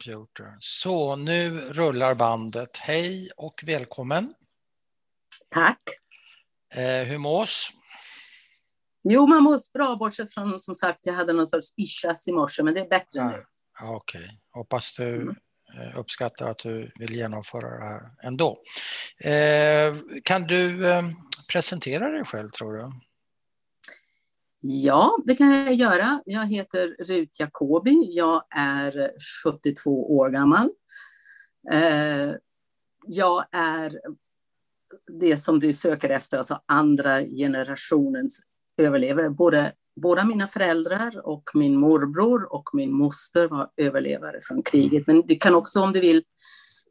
computer. Så nu rullar bandet. Hej och välkommen. Tack. Eh, hur mås? Jo, man mås bra bortsett från som sagt, jag hade någon sorts ischias i morse, men det är bättre ah, nu. Okej, okay. hoppas du mm. Eh, uppskattar att du vill genomföra det här ändå. Eh, kan du eh, presentera dig själv tror du? Ja, det kan jag göra. Jag heter Rut Jacobi. Jag är 72 år gammal. Eh, jag är det som du söker efter, alltså andra generationens överlevare. Både, båda mina föräldrar och min morbror och min moster var överlevare från kriget. Men det kan också, om du vill,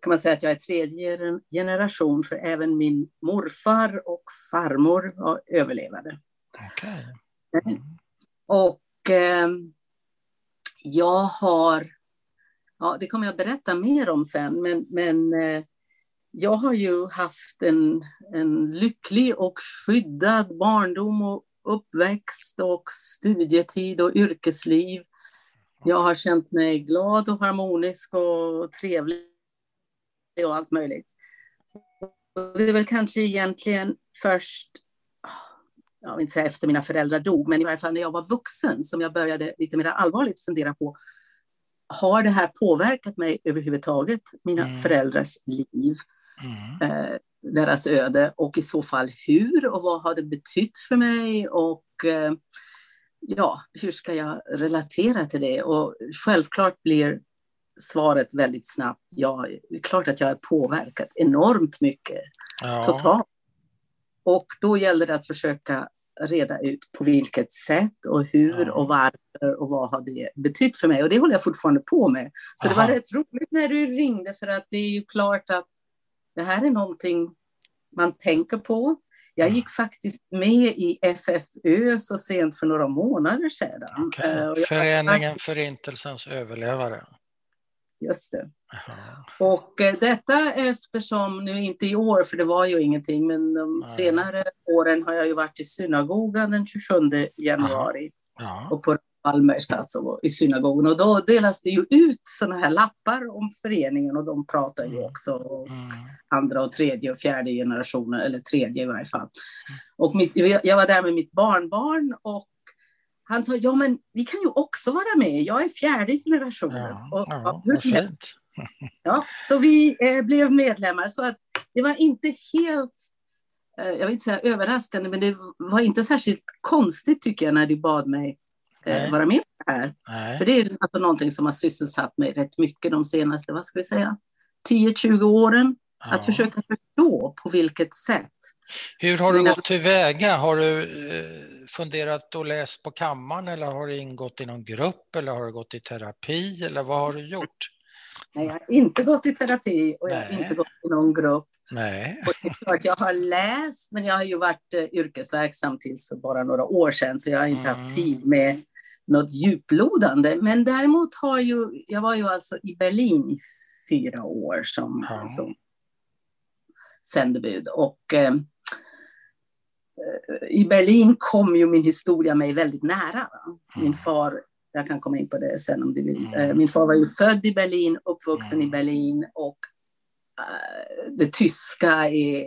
kan man säga att jag är tredje generation, för även min morfar och farmor var överlevare. Okay. Mm. Och eh, jag har, ja det kommer jag berätta mer om sen, men, men eh, jag har ju haft en, en lycklig och skyddad barndom och uppväxt och studietid och yrkesliv. Jag har känt mig glad och harmonisk och trevlig och allt möjligt. Och det är väl kanske egentligen först ah, jag vill inte säga efter mina föräldrar dog, men i varje fall när jag var vuxen som jag började lite mer allvarligt fundera på, har det här påverkat mig överhuvudtaget, mina mm. föräldrars liv, mm. eh, deras öde och i så fall hur och vad har det betytt för mig och eh, ja, hur ska jag relatera till det? Och självklart blir svaret väldigt snabbt ja, det är klart att jag är påverkad enormt mycket, ja. totalt. Och då gällde det att försöka reda ut på vilket sätt och hur och varför och vad har det betytt för mig. Och det håller jag fortfarande på med. Så Aha. det var rätt roligt när du ringde för att det är ju klart att det här är någonting man tänker på. Jag gick faktiskt med i FFÖ så sent för några månader sedan. Okay. Föreningen Förintelsens överlevare. Just det. Aha. Och eh, detta eftersom, nu inte i år för det var ju ingenting, men de Nej. senare åren har jag ju varit i synagogan den 27 januari. Ja. Och på Malmös plats i synagogan. Och då delas det ju ut sådana här lappar om föreningen och de pratar ju mm. också mm. andra och tredje och fjärde generationen, eller tredje i varje fall. Mm. Och mitt, jag var där med mitt barnbarn och han sa, ja men vi kan ju också vara med, jag är fjärde generationen. Ja, och, ja, hur fint. Ja, så vi eh, blev medlemmar. Så att det var inte helt, eh, jag vill inte säga överraskande, men det var inte särskilt konstigt tycker jag när du bad mig eh, vara med på det här. Nej. För det är alltså någonting som har sysselsatt mig rätt mycket de senaste, vad ska vi säga, 10-20 åren. Ja. Att försöka förstå på vilket sätt. Hur har du gått tillväga? Har du eh, funderat och läst på kammaren eller har du ingått i någon grupp eller har du gått i terapi eller vad har du gjort? Nej, jag har inte gått i terapi och jag har inte gått i någon grupp. Nej. Och det är klart, jag har läst, men jag har ju varit uh, yrkesverksam tills för bara några år sedan, så jag har inte mm. haft tid med något djuplodande. Men däremot har ju, jag var ju alltså i Berlin i fyra år som, mm. som sändebud och eh, i Berlin kom ju min historia mig väldigt nära. Min mm. far jag kan komma in på det sen om du vill. Mm. Min far var ju född i Berlin, uppvuxen i mm. Berlin och uh, det tyska är,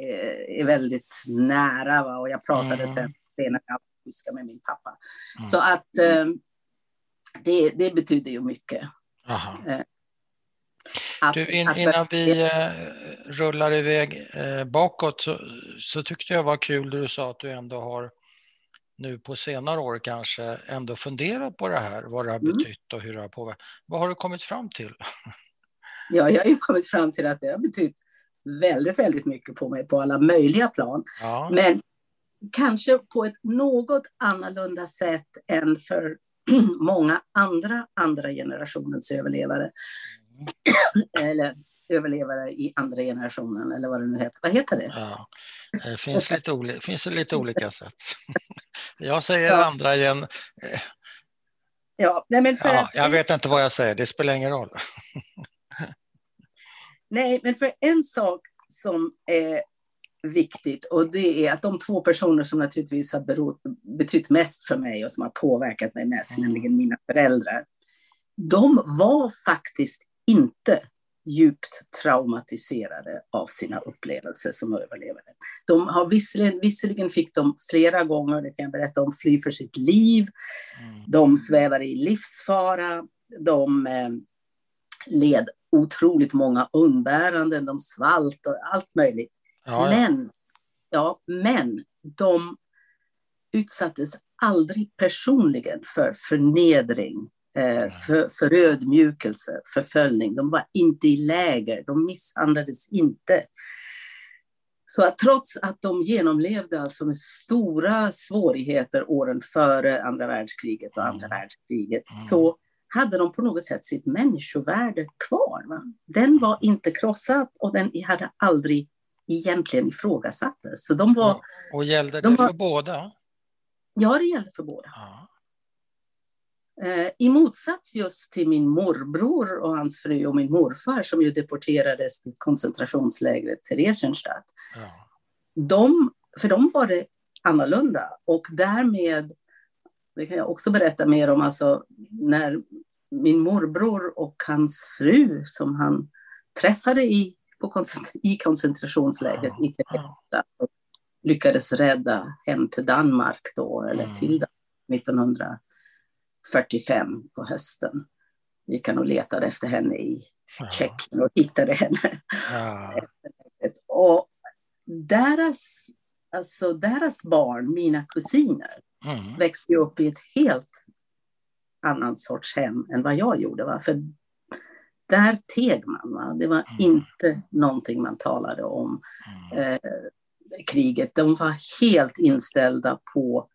är väldigt nära. Va? Och jag pratade mm. sen senare tyska med min pappa. Så att uh, det, det betyder ju mycket. Uh, att, du, in, innan vi rullar iväg bakåt så, så tyckte jag var kul du sa att du ändå har nu på senare år kanske ändå funderat på det här, vad det har mm. betytt och hur det har påverkat. Vad har du kommit fram till? Ja, jag har ju kommit fram till att det har betytt väldigt, väldigt mycket på mig på alla möjliga plan. Ja. Men kanske på ett något annorlunda sätt än för många andra andra generationens överlevare. Eller överlevare i andra generationen eller vad det nu heter. Vad heter det? Ja, det finns lite, oli finns lite olika sätt. Jag säger ja. andra igen. Ja, nej men för ja, jag vet inte vad jag säger, det spelar ingen roll. nej, men för en sak som är viktigt och det är att de två personer som naturligtvis har betytt mest för mig och som har påverkat mig mest, mm. nämligen mina föräldrar, de var faktiskt inte djupt traumatiserade av sina upplevelser som överlevare. De har visserligen, visserligen fick de flera gånger, det kan jag berätta om, fly för sitt liv. Mm. De svävar i livsfara. De eh, led otroligt många umbäranden, de svalt och allt möjligt. Ja, ja. Men, ja, men de utsattes aldrig personligen för förnedring, för, för ödmjukelse, förföljning. De var inte i läger, de misshandlades inte. Så att trots att de genomlevde alltså med stora svårigheter åren före andra världskriget och andra världskriget, mm. så hade de på något sätt sitt människovärde kvar. Va? Den var inte krossad och den hade aldrig egentligen ifrågasattes. Så de var, och, och gällde det de var, för båda? Ja, det gällde för båda. Ja. Eh, I motsats just till min morbror och hans fru och min morfar som ju deporterades till koncentrationslägret Theresienstadt. Ja. De, för dem var det annorlunda och därmed, det kan jag också berätta mer om, alltså när min morbror och hans fru som han träffade i, på koncentr i koncentrationslägret ja. i Theresienstadt lyckades rädda hem till Danmark då, eller mm. till Danmark, 1900 45 på hösten. Gick han och letade efter henne i Tjeckien ja. och hittade henne. Ja. och deras, alltså deras barn, mina kusiner, mm. växte upp i ett helt annan sorts hem än vad jag gjorde. Va? För där teg man. Va? Det var mm. inte någonting man talade om. Mm. Eh, kriget. De var helt inställda på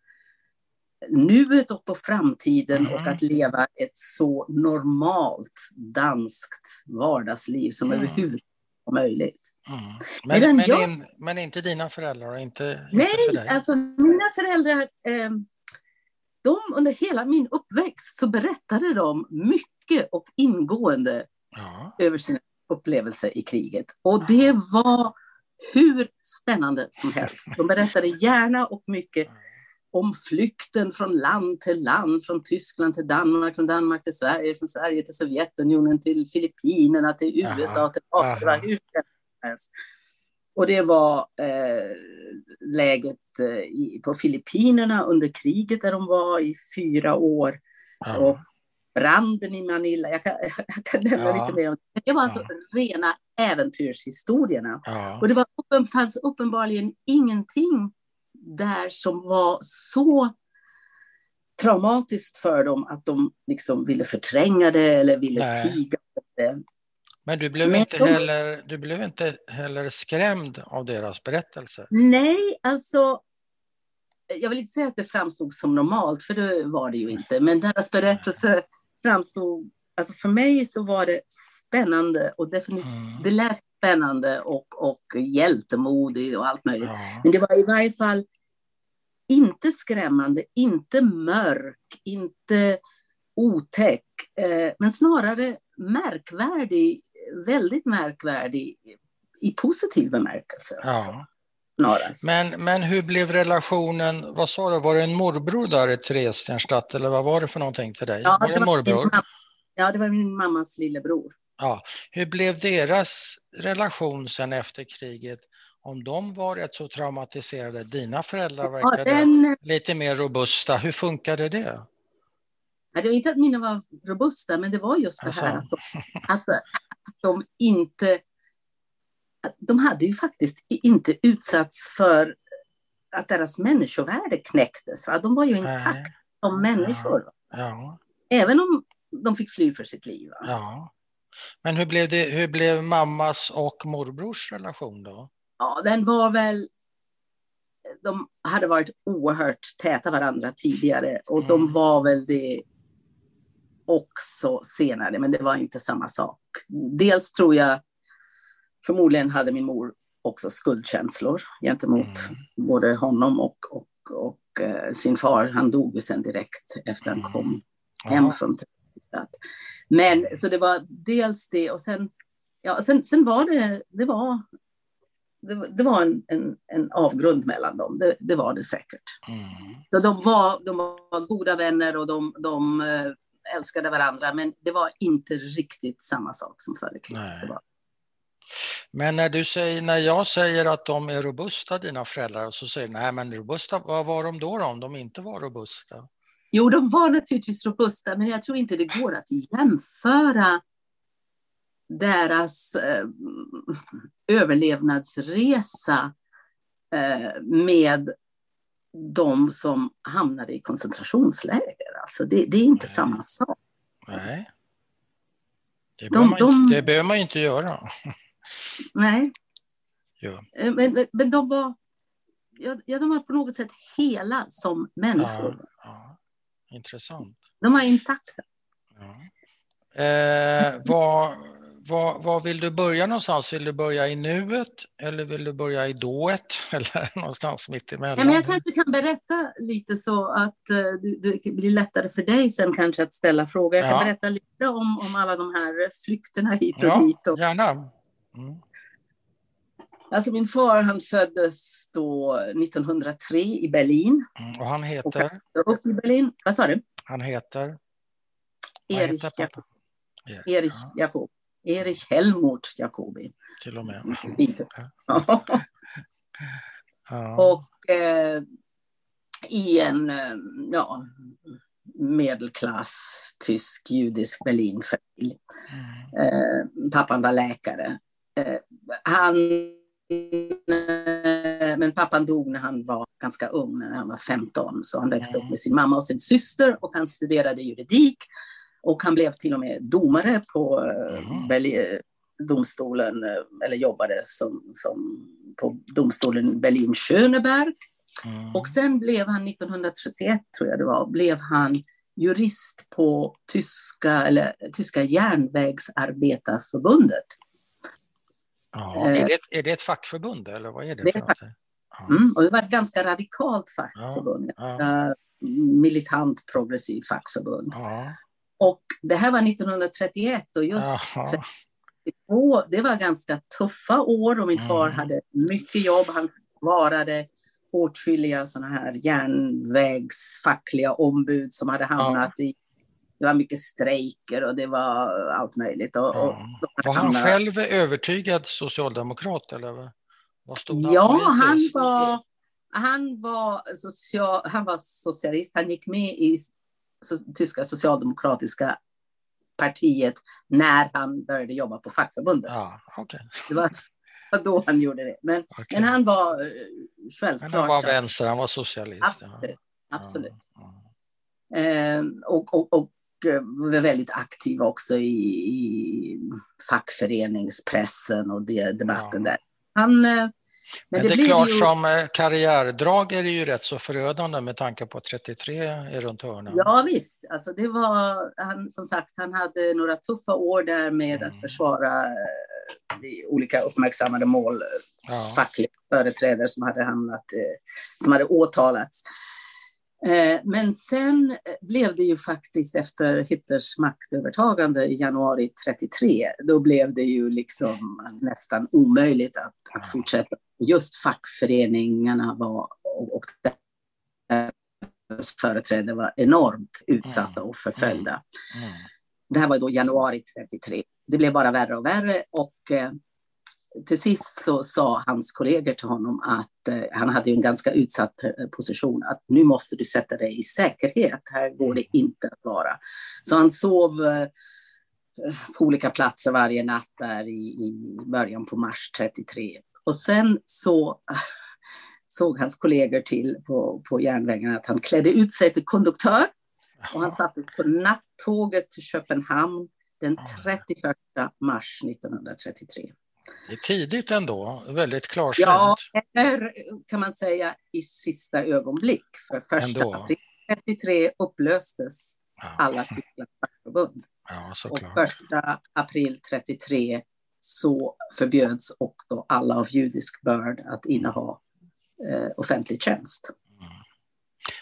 nuet och på framtiden mm. och att leva ett så normalt danskt vardagsliv som mm. överhuvudtaget var möjligt. Mm. Men, men, jag... in, men, inte dina föräldrar? Inte, Nej, inte för alltså mina föräldrar, eh, de under hela min uppväxt så berättade de mycket och ingående ja. över sina upplevelser i kriget. Och det var hur spännande som helst. De berättade gärna och mycket om flykten från land till land, från Tyskland till Danmark, från Danmark till Sverige, från Sverige till Sovjetunionen, till Filippinerna, till USA, till Afrika, hur. Och det var eh, läget eh, i, på Filippinerna under kriget där de var i fyra år. Aha. Och branden i Manila. Jag kan, jag kan nämna ja. lite mer om det. Det var alltså ja. rena äventyrshistorierna. Ja. Och det var fanns uppenbarligen ingenting där som var så traumatiskt för dem att de liksom ville förtränga det eller ville Nej. tiga det. Men du blev, Men inte de... heller, du blev inte heller skrämd av deras berättelse? Nej, alltså jag vill inte säga att det framstod som normalt, för det var det ju inte. Men deras berättelse framstod, alltså för mig så var det spännande och definitivt, mm. det lät spännande och, och hjältemodigt och allt möjligt. Ja. Men det var i varje fall inte skrämmande, inte mörk, inte otäck, eh, men snarare märkvärdig, väldigt märkvärdig i positiv bemärkelse. Ja. Snarast. Men, men hur blev relationen, vad sa du, var det en morbror där i Theresienstadt eller vad var det för någonting till dig? Ja, var det, en morbror? ja, det var min mammas lillebror. Ja. Hur blev deras relation sen efter kriget? Om de var rätt så traumatiserade, dina föräldrar verkade ja, den... lite mer robusta, hur funkade det? Ja, det var inte att mina var robusta, men det var just det alltså. här att de, att, att de inte de hade ju faktiskt inte utsatts för att deras människovärde knäcktes. Va? De var ju intakta som människor. Ja. Även om de fick fly för sitt liv. Ja. Men hur blev, det, hur blev mammas och morbrors relation då? Ja, den var väl... De hade varit oerhört täta varandra tidigare och mm. de var väl det också senare, men det var inte samma sak. Dels tror jag förmodligen hade min mor också skuldkänslor gentemot mm. både honom och, och, och uh, sin far. Han dog ju sen direkt efter han kom mm. hem från kriget. Men så det var dels det och sen, ja, sen, sen var det, det var, det, det var en, en, en, avgrund mellan dem, det, det var det säkert. Mm. Så de, var, de var goda vänner och de, de uh, älskade varandra, men det var inte riktigt samma sak som före kriget. Men när, du säger, när jag säger att de är robusta, dina föräldrar, så säger du nej men robusta, vad var de då, då om de inte var robusta? Jo, de var naturligtvis robusta, men jag tror inte det går att jämföra deras eh, överlevnadsresa eh, med de som hamnade i koncentrationsläger. Alltså det, det är inte Nej. samma sak. Nej. Det, de, man, de, inte, det behöver man inte göra. Nej. Ja. Eh, men, men, men, de var ja, de var på något sätt hela som människor. Ja, ja. Intressant. De var intakta. Ja. Eh, vad, var, var, vill du börja någonstans? Vill du börja i nuet eller vill du börja i dået eller någonstans mitt emellan? Ja, men jag kanske kan berätta lite så att uh, det blir lättare för dig sen kanske att ställa frågor. Jag kan ja. berätta lite om, om alla de här flykterna hit och ja, dit. Och... Gärna. Mm. Alltså min far han föddes då 1903 i Berlin. Mm, och han heter? Och upp i Berlin. Vad sa du? Han heter? Erich Jakob. Erich Jakob. Erich Helmut Jacobi. Till och med. ja. Och eh, i en eh, ja, medelklass tysk judisk Berlinfamilj. Mm. Eh, pappan var läkare. Eh, han, eh, men pappan dog när han var ganska ung, när han var 15. Så han växte mm. upp med sin mamma och sin syster och han studerade juridik och han blev till och med domare på mm. domstolen, eh, eller jobbade som, som på domstolen Berlin-Schöneberg. Mm. Och sen blev han 1931, tror jag det var, blev han jurist på tyska, eller, tyska järnvägsarbetarförbundet. Ja, är, det, är det ett fackförbund eller vad är det? det för ja. mm, och det var ett ganska radikalt fackförbund. Ja, ja. Militant progressiv fackförbund. Ja. Och det här var 1931 och just 32, det var ganska tuffa år och min far mm. hade mycket jobb. Han varade åtskilliga sådana här järnvägsfackliga ombud som hade hamnat ja. i det var mycket strejker och det var allt möjligt. Och, ja. och var han hamnat... själv övertygad socialdemokrat? Eller vad stod han ja, han var, han, var social, han var socialist. Han gick med i tyska socialdemokratiska partiet när han började jobba på fackförbundet. Ja, okay. Det var då han gjorde det. Men, okay. men han var självklart... Men han var vänster, han var socialist. Absolut. Ja. absolut. Ja, ja. Eh, och, och, och eh, var väldigt aktiv också i, i fackföreningspressen och det, debatten där. Han, eh, men, det, det är klart, ju... som eh, karriärdrag är det ju rätt så förödande med tanke på att 33 är runt hörnan. Ja visst, alltså det var, han, som sagt, han hade några tuffa år där med mm. att försvara eh, olika uppmärksammade mål, ja. fackliga företrädare som hade hamnat, eh, som hade åtalats. Eh, men sen blev det ju faktiskt efter Hitlers maktövertagande i januari 33, då blev det ju liksom nästan omöjligt att, att fortsätta. Just fackföreningarna var, och deras företrädare var enormt utsatta och förföljda. Mm. Mm. Det här var då januari 33. Det blev bara värre och värre och eh, till sist så sa hans kollegor till honom att eh, han hade en ganska utsatt position, att nu måste du sätta dig i säkerhet, här går det inte att vara. Så han sov eh, på olika platser varje natt där i, i början på mars 33. Och sen så såg hans kollegor till på, på järnvägen att han klädde ut sig till konduktör och han satte på nattåget till Köpenhamn den 31 mars 1933. Det är tidigt ändå, väldigt klarsynt. Ja, eller kan man säga i sista ögonblick. För första ändå. april 33 upplöstes ja. alla tyska fackförbund. Ja, och första april 33 så förbjöds också alla av judisk börd att inneha eh, offentlig tjänst. Mm.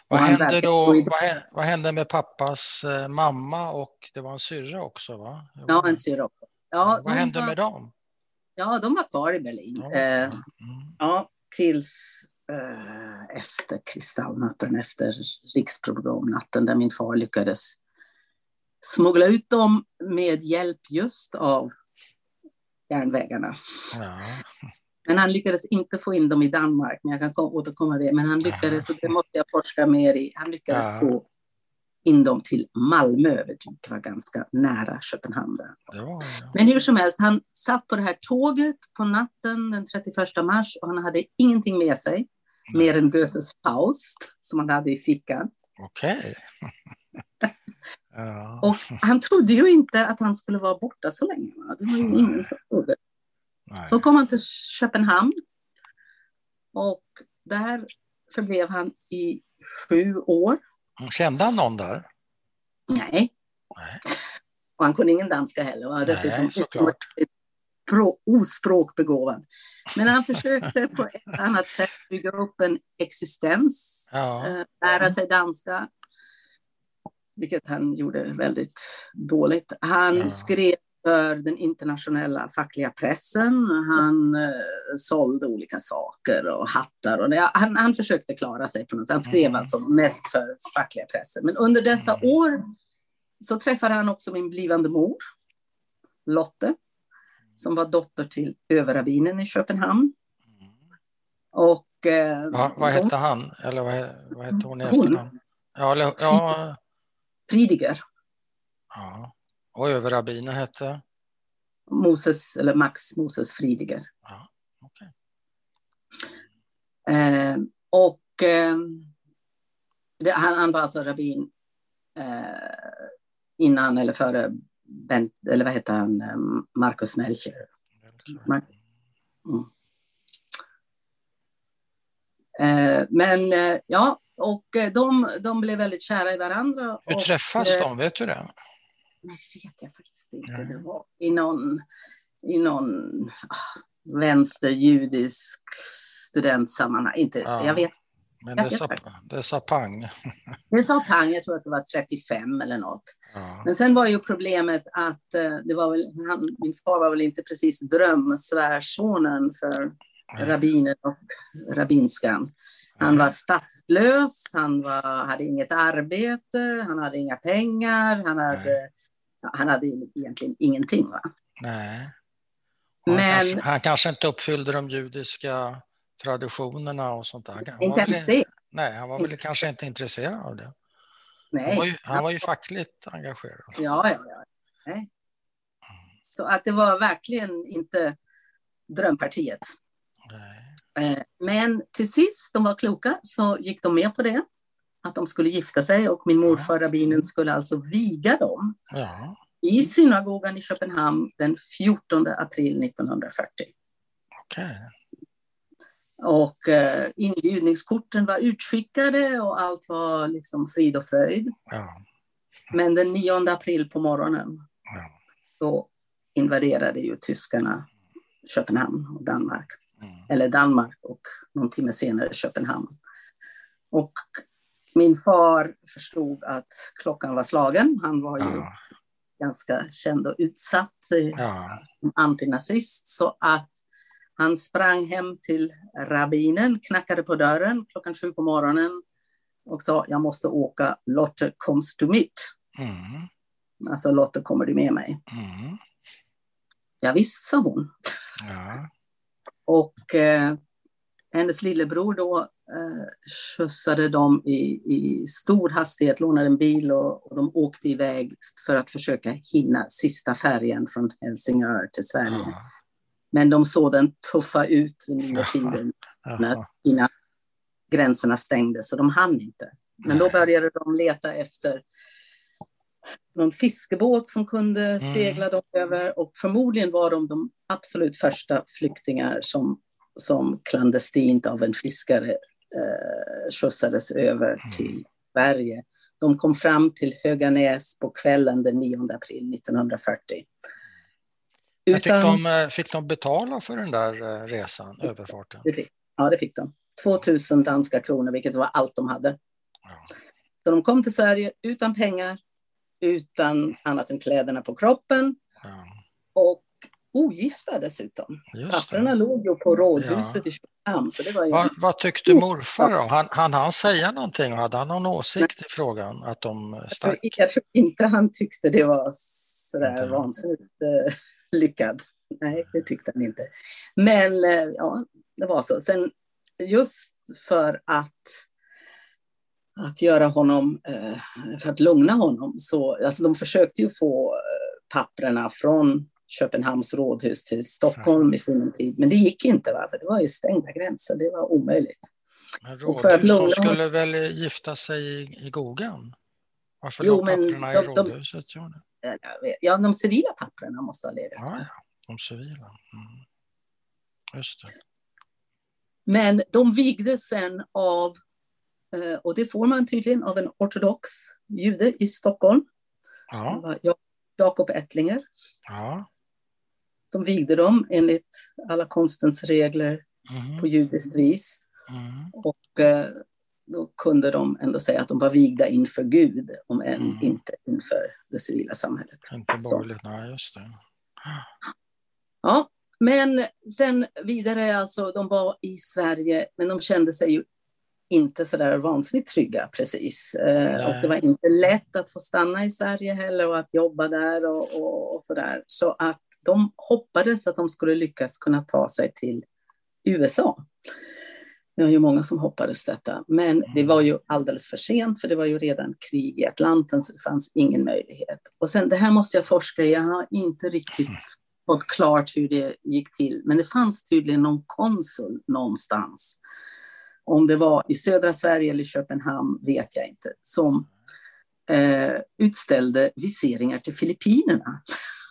Vad hände då? Vad, vad hände med pappas eh, mamma och det var en syrra också? Va? Ja, en syrra också. Ja, vad hände var... med dem? Ja, de var kvar i Berlin. Ja, eh, ja tills eh, efter kristallnatten, efter riksprogramnatten där min far lyckades smuggla ut dem med hjälp just av järnvägarna. Ja. Men han lyckades inte få in dem i Danmark, men jag kan återkomma till det. Men han lyckades, och det måste jag forska mer i, han lyckades ja. få in dem till Malmö, vilket var ganska nära Köpenhamn. Ja, ja. Men hur som helst, han satt på det här tåget på natten den 31 mars och han hade ingenting med sig, Nej. mer än Goethes Faust som han hade i fickan. Okej. Okay. ja. Och han trodde ju inte att han skulle vara borta så länge. Va? Det var ju ingen som trodde. Så kom han till Köpenhamn och där förblev han i sju år. Kände han någon där? Nej. Nej. Och han kunde ingen danska heller. Och dessutom Nej, såklart. ospråkbegåvad. Men han försökte på ett annat sätt bygga upp en existens, ja. Eh, lära sig danska, vilket han gjorde väldigt dåligt. Han ja. skrev för den internationella fackliga pressen. Han eh, sålde olika saker och hattar. Och det, han, han försökte klara sig på något. Han skrev mm. alltså mest för fackliga pressen. Men under dessa mm. år så träffade han också min blivande mor, Lotte, som var dotter till överrabbinen i Köpenhamn. Och, eh, Va, vad hette han? Eller vad, vad hette hon i efternamn? Ja, eller, ja. Fridiger. Ja. Och överrabbinen hette? Moses, eller Max Moses Fridiger. Ja, okay. eh, och eh, det, han, han, var alltså rabbin eh, innan eller före ben, eller vad heter han, eh, Marcus Melcher. Mar mm. Eh, men eh, ja, och de, de blev väldigt kära i varandra. Hur träffas och, de? Vet du det? Nej, det vet jag faktiskt inte. Nej. Det var i någon, i någon ah, vänsterjudisk studentsammanhang. Inte, ja. Jag vet men det sa, det sa pang. Det sa pang, jag tror att det var 35 eller något. Ja. Men sen var ju problemet att eh, det var väl, han, min far var väl inte precis drömsvärsonen för rabbinen och rabbinskan. Han var statslös, han var, hade inget arbete, han hade inga pengar, han hade han hade egentligen ingenting. Va? Nej. Men, han, kanske, han kanske inte uppfyllde de judiska traditionerna och sånt där. Han inte ens det. Nej, han var väl kanske inte intresserad av det. Nej. Han var ju, han var ju fackligt engagerad. Ja, ja, ja. Nej. Så att det var verkligen inte drömpartiet. Eh, men till sist, de var kloka, så gick de med på det att de skulle gifta sig och min morfar rabbinen skulle alltså viga dem ja. i synagogan i Köpenhamn den 14 april 1940. Okay. Och eh, inbjudningskorten var utskickade och allt var liksom frid och fröjd. Ja. Men den 9 april på morgonen ja. då invaderade ju tyskarna Köpenhamn och Danmark. Mm. Eller Danmark och någon timme senare Köpenhamn. Och min far förstod att klockan var slagen. Han var ju ja. ganska känd och utsatt ja. som antinazist. Så att han sprang hem till rabbinen, knackade på dörren klockan sju på morgonen och sa jag måste åka, Lotte comes to meet. Mm. Alltså Lotte, kommer du med mig? Mm. Ja, visst, sa hon. Ja. Och eh, hennes lillebror då eh, skjutsade dem i, i stor hastighet, lånade en bil och, och, de åkte iväg för att försöka hinna sista färjan från Helsingör till Sverige. Ja. Men de såg den tuffa ut vid nya tiden när, innan gränserna stängdes, så de hann inte. Men då började de leta efter någon fiskebåt som kunde mm. segla dem över och förmodligen var de de absolut första flyktingar som som klandestint av en fiskare eh, skjutsades över mm. till Sverige. De kom fram till Höganäs på kvällen den 9 april 1940. Utan... Fick, de, eh, fick de betala för den där eh, resan, överfarten? Ja, det fick de. 2000 danska kronor, vilket var allt de hade. Ja. Så de kom till Sverige utan pengar, utan annat än kläderna på kroppen. Ja. Och ogifta dessutom. Papporna låg ju på rådhuset ja. i Köpenhamn. Så det var vad, vad tyckte morfar då? Han, han, han säga någonting? Hade han någon åsikt Nej. i frågan? Att de stack? Jag, tror inte han tyckte det var sådär inte. vansinnigt uh, lyckad. Nej, det tyckte han inte. Men uh, ja, det var så. Sen just för att att göra honom, uh, för att lugna honom, så alltså de försökte ju få papprena från Köpenhamns rådhus till Stockholm i sin tid. Men det gick inte, va? för det var ju stängda gränser. Det var omöjligt. Men rådhus, skulle honom... väl gifta sig i, i Gogan? Varför jo, men papperna de, i rådhuset? De, ja, de civila papperna måste ha legat ja, ja, de civila. Mm. Just det. Men de vigdes sen av, eh, och det får man tydligen av en ortodox jude i Stockholm. Ja. Jakob Ettlinger. Ja som vigde dem enligt alla konstens regler mm. på judiskt vis. Mm. Och eh, då kunde de ändå säga att de var vigda inför Gud, om än mm. inte inför det civila samhället. Inte borgerligt, nej just det. Ja, men sen vidare, alltså de var i Sverige, men de kände sig ju inte så där vansinnigt trygga precis. Eh, och det var inte lätt att få stanna i Sverige heller och att jobba där och, och, och så där. Så att de hoppades att de skulle lyckas kunna ta sig till USA. Det var ju många som hoppades detta, men det var ju alldeles för sent, för det var ju redan krig i Atlanten, så det fanns ingen möjlighet. Och sen, det här måste jag forska i, jag har inte riktigt fått klart hur det gick till, men det fanns tydligen någon konsul någonstans. Om det var i södra Sverige eller Köpenhamn vet jag inte, som eh, utställde viseringar till Filippinerna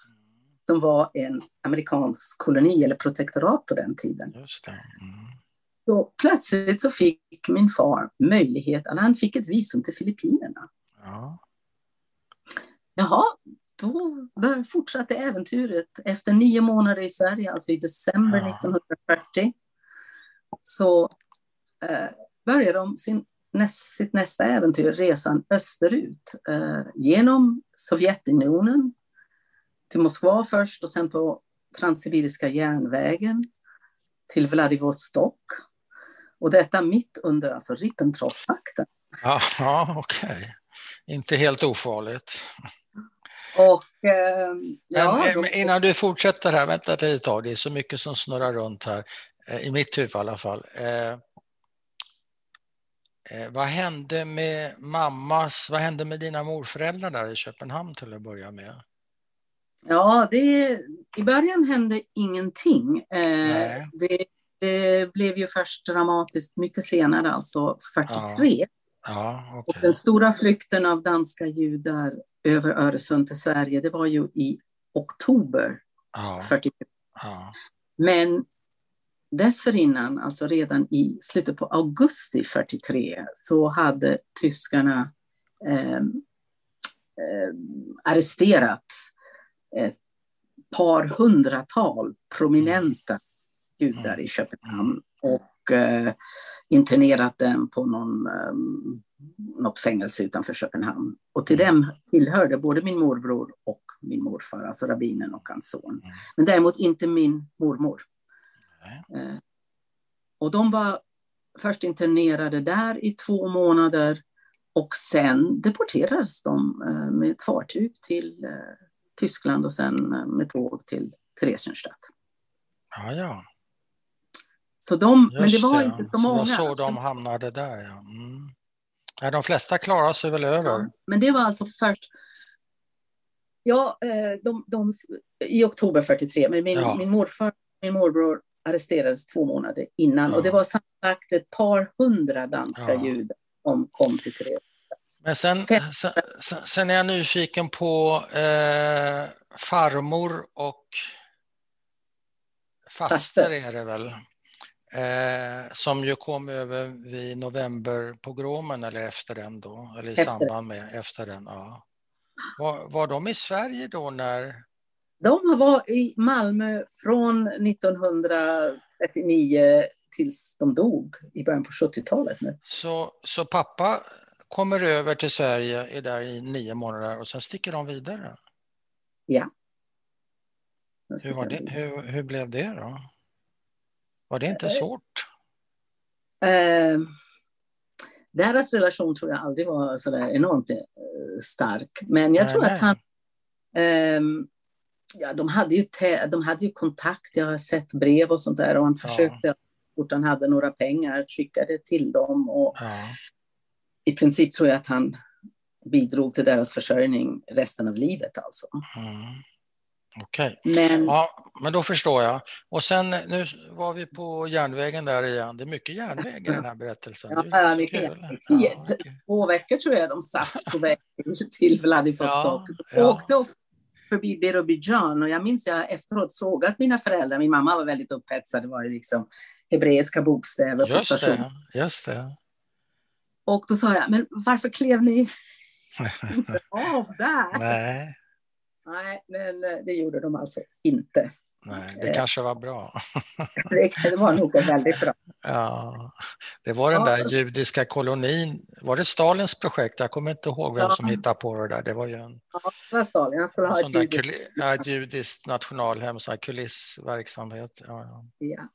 som var en amerikansk koloni eller protektorat på den tiden. Just mm. Så plötsligt så fick min far möjlighet, eller han fick ett visum till Filippinerna. Ja. Jaha, då fortsatte äventyret. Efter nio månader i Sverige, alltså i december ja. 1940, så eh, började de sin, näst, sitt nästa äventyr, resan österut, eh, genom Sovjetunionen, till Moskva först och sen på Transsibiriska järnvägen till Vladivostok. Och detta mitt under alltså Ribbentrop-pakten. Ja, ja okej. Okay. Inte helt ofarligt. Och, eh, ja, Men, då... Innan du fortsätter här, vänta ett tag, det är så mycket som snurrar runt här, eh, i mitt huvud i alla fall. Eh, eh, vad hände med mammas, vad hände med dina morföräldrar där i Köpenhamn till att börja med? Ja, det, i början hände ingenting. Eh, det, det, blev ju först dramatiskt mycket senare, alltså 43. Ja. Ja, okay. Och den stora flykten av danska judar över Öresund till Sverige, det var ju i oktober ja. 43. Ja. Men dessförinnan, alltså redan i slutet på augusti 43, så hade tyskarna eh, eh, arresterat ett par hundratal prominenta judar i Köpenhamn och eh, internerat dem på någon, eh, något fängelse utanför Köpenhamn. Och till dem tillhörde både min morbror och min morfar, alltså rabbinen och hans son. Men däremot inte min mormor. Eh, och de var först internerade där i två månader och sen deporterades de eh, med ett fartyg till eh, Tyskland och sen med tåg till Theresienstadt. Ja, ja. Så de, men det var det, inte så många. Så så de hamnade där, ja. Mm. ja de flesta klarar sig väl över. Ja, men det var alltså först... Ja, de, de, i oktober 43, men min, ja. min morfar min morbror arresterades två månader innan ja. och det var sammanlagt ett par hundra danska ja. judar som kom till Theresienstadt. Men sen, sen, sen, är jag nyfiken på eh, farmor och faster är det väl. Eh, som ju kom över vid novemberpogromen eller efter den då, eller i efter. samband med efter den. Ja. Var, var de i Sverige då när? De var i Malmö från 1939 tills de dog i början på 70-talet. Så, så pappa kommer över till Sverige, är där i nio månader och sen sticker de vidare? Ja. Hur, var det, hur, hur blev det då? Var det inte svårt? Eh, deras relation tror jag aldrig var så där enormt eh, stark. Men jag nej, tror att han... Eh, ja, de, hade ju de hade ju kontakt, jag har sett brev och sånt där och han försökte, ja. fort han hade några pengar, skicka det till dem. Och ja. I princip tror jag att han bidrog till deras försörjning resten av livet alltså. Mm. Okej, okay. men, ja, men då förstår jag. Och sen nu var vi på järnvägen där igen. Det är mycket järnväg i den här berättelsen. Ja, mycket järnväg. Ja, okay. Två veckor tror jag de satt på väg till Vladivostok. Ja, ja. Åkte förbi Birobidzjan och jag minns jag efteråt frågat mina föräldrar. Min mamma var väldigt upphetsad. Det var ju liksom hebreiska bokstäver just på stationen. Det, just det. Och då sa jag, men varför klev ni inte av där? Nej. Nej, men eh, det gjorde de alltså inte. Nej, det kanske var bra. det var nog väldigt bra. Ja, det var den där judiska kolonin. Var det Stalins projekt? Jag kommer inte ihåg vem som hittade på det där. Det var ju en... Ja, det var Stalin. Han skulle ha ett judiskt... Ja, ett judiskt nationalhem, så här kulissverksamhet. Ja, ja. ja.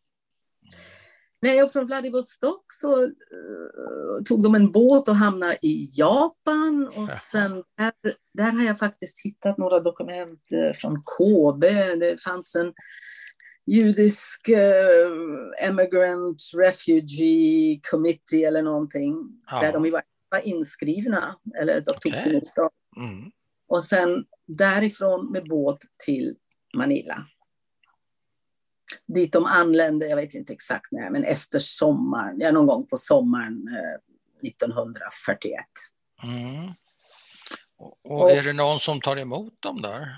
Nej, och från Vladivostok så uh, tog de en båt och hamnade i Japan. Och sen där, där har jag faktiskt hittat några dokument uh, från KB. Det fanns en judisk uh, Emigrant Refugee Committee eller någonting. Ja. Där de var inskrivna, eller de togs okay. emot. Mm. Och sen därifrån med båt till Manila dit de anlände, jag vet inte exakt när, men efter sommaren, ja, någon gång på sommaren eh, 1941. Mm. Och, och, är det någon som tar emot dem där?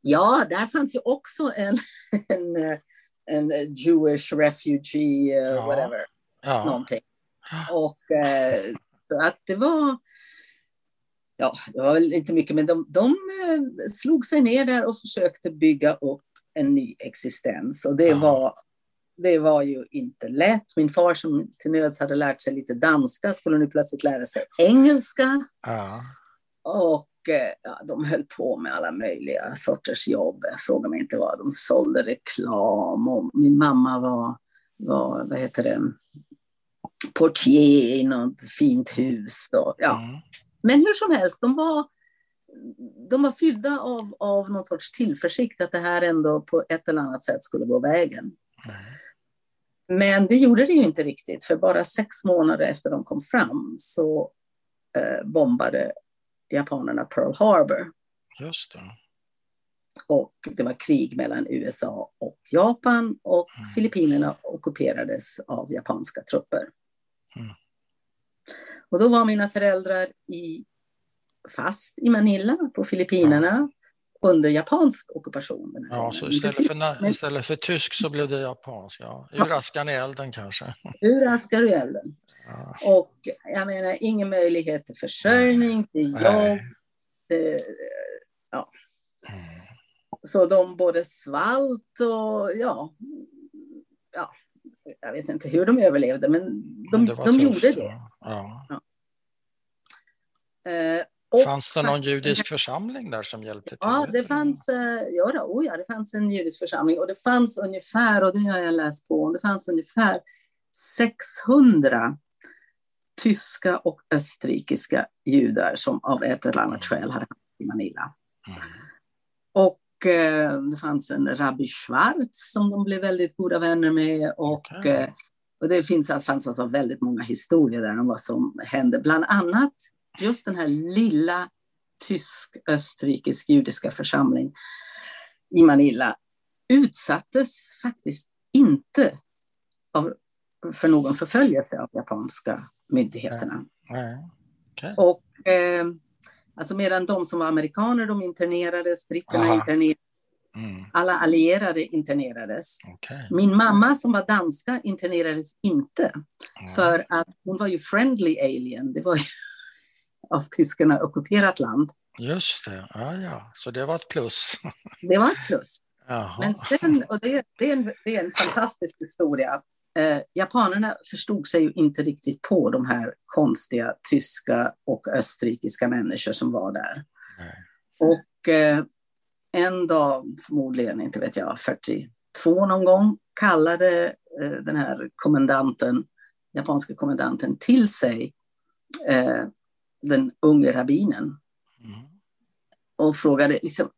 Ja, där fanns ju också en, en, en Jewish refugee, uh, ja. whatever, ja. någonting. Och eh, att det var, ja, det var väl inte mycket, men de, de eh, slog sig ner där och försökte bygga upp en ny existens. Och det, var, det var ju inte lätt. Min far som till nöds hade lärt sig lite danska skulle nu plötsligt lära sig engelska. Ja. Och eh, ja, de höll på med alla möjliga sorters jobb. Fråga mig inte vad. De sålde reklam och min mamma var, var vad heter det, portier i något fint hus. Och, ja. Mm. Men hur som helst, de var de var fyllda av, av någon sorts tillförsikt att det här ändå på ett eller annat sätt skulle gå vägen. Mm. Men det gjorde det ju inte riktigt, för bara sex månader efter de kom fram så eh, bombade japanerna Pearl Harbor. Just det. Och det var krig mellan USA och Japan och mm. Filippinerna ockuperades av japanska trupper. Mm. Och då var mina föräldrar i fast i Manila på Filippinerna ja. under japansk ockupation. Ja, så istället för, istället för tysk så blev det japansk. Ja. Ur askan i elden kanske. Ur askan i elden. Ja. Och jag menar, ingen möjlighet till försörjning, till jobb. Till, ja. Mm. Så de både svalt och ja, ja, jag vet inte hur de överlevde, men de, men de gjorde det. Ja. Ja. Eh, och fanns det någon judisk församling där som hjälpte till? Ja, det fanns, eh, ja, då, oh ja, det fanns en judisk församling och det fanns ungefär, och det har jag läst på, det fanns ungefär 600 tyska och österrikiska judar som av ett eller annat skäl hade hamnat i Manila. Mm. Och eh, det fanns en rabbi Schwarz som de blev väldigt goda vänner med och okay. eh, och det finns, fanns alltså väldigt många historier där om vad som hände. Bland annat just den här lilla tysk-österrikisk judiska församling i Manila utsattes faktiskt inte av, för någon förföljelse av japanska myndigheterna. Okay. Och eh, alltså medan de som var amerikaner, de internerades, britterna Aha. internerades, mm. alla allierade internerades. Okay. Min mamma som var danska internerades inte, mm. för att hon var ju friendly alien. Det var ju av tyskarna ockuperat land. Just det, ja, ja. så det var ett plus. Det var ett plus. Jaha. Men sen, och det, det, är en, det är en fantastisk historia. Eh, japanerna förstod sig ju inte riktigt på de här konstiga tyska och österrikiska människor som var där. Nej. Och eh, en dag, förmodligen, inte vet jag, 42 någon gång, kallade eh, den här kommendanten, japanska kommendanten, till sig eh, den unge rabbinen. Mm. Och frågade liksom,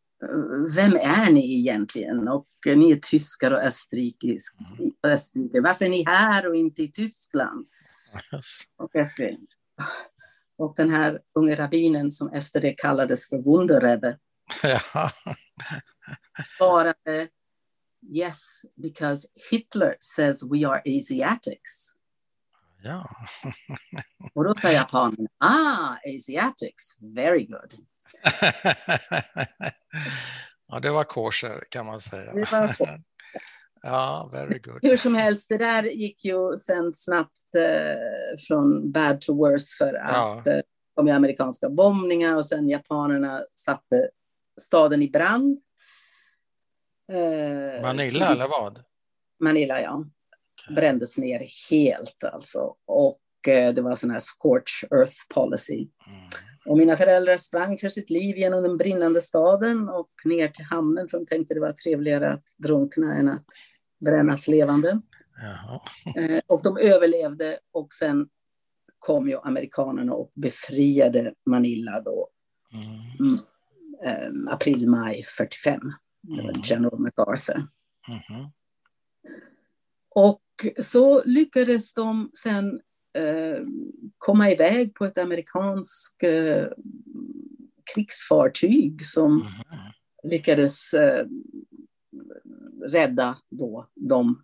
vem är ni egentligen? Och ni är tyskar och österrikisk, mm. Varför är ni här och inte i Tyskland? Och, efter, och den här unge rabbinen som efter det kallades för Wunderrebbe ja. svarade Yes, because Hitler says we are Asiatics. Ja. och då säger japanen, ah, Asiatics, very good. ja, det var kosher kan man säga. Ja, very good. Hur som helst, det där gick ju sen snabbt eh, från bad to worse för att ja. eh, kom amerikanska bombningar och sen japanerna satte staden i brand. Eh, Manila eller vad? Manila, ja. Brändes ner helt alltså. Och eh, det var sån här scorch earth policy. Mm. Och mina föräldrar sprang för sitt liv genom den brinnande staden och ner till hamnen för de tänkte det var trevligare att drunkna än att brännas levande. Eh, och de överlevde och sen kom ju amerikanerna och befriade Manila då. Mm. Eh, april, maj 45. Mm. General MacArthur. Mm. Och så lyckades de sen eh, komma iväg på ett amerikanskt eh, krigsfartyg som mm. lyckades eh, rädda då de,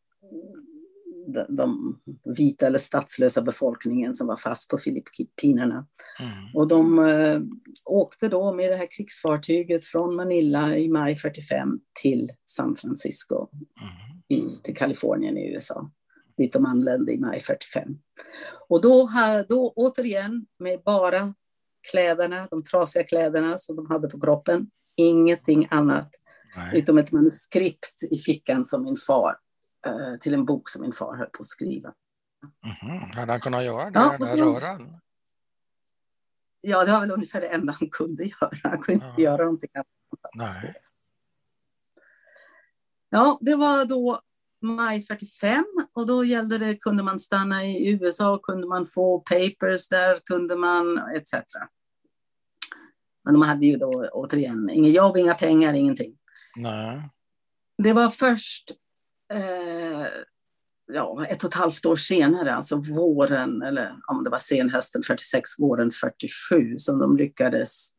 de, vita eller statslösa befolkningen som var fast på Filippinerna. Mm. Och de eh, åkte då med det här krigsfartyget från Manila i maj 45 till San Francisco mm. I, till Kalifornien i USA dit de anlände i maj 45. Och då, då återigen med bara kläderna, de trasiga kläderna som de hade på kroppen, ingenting annat Nej. utom ett manuskript i fickan som min far, eh, till en bok som min far höll på att skriva. Mm -hmm. Hade han kunnat göra det, ja, den där röran? Ja, det var väl ungefär det enda han kunde göra. Han kunde ja. inte göra någonting annat. Nej. Ja, det var då maj 45 och då gällde det, kunde man stanna i USA, kunde man få papers där, kunde man etc. Men de hade ju då återigen inget jobb, inga pengar, ingenting. Nej. Det var först eh, ja, ett och ett halvt år senare, alltså våren, eller om det var senhösten 46, våren 47, som de lyckades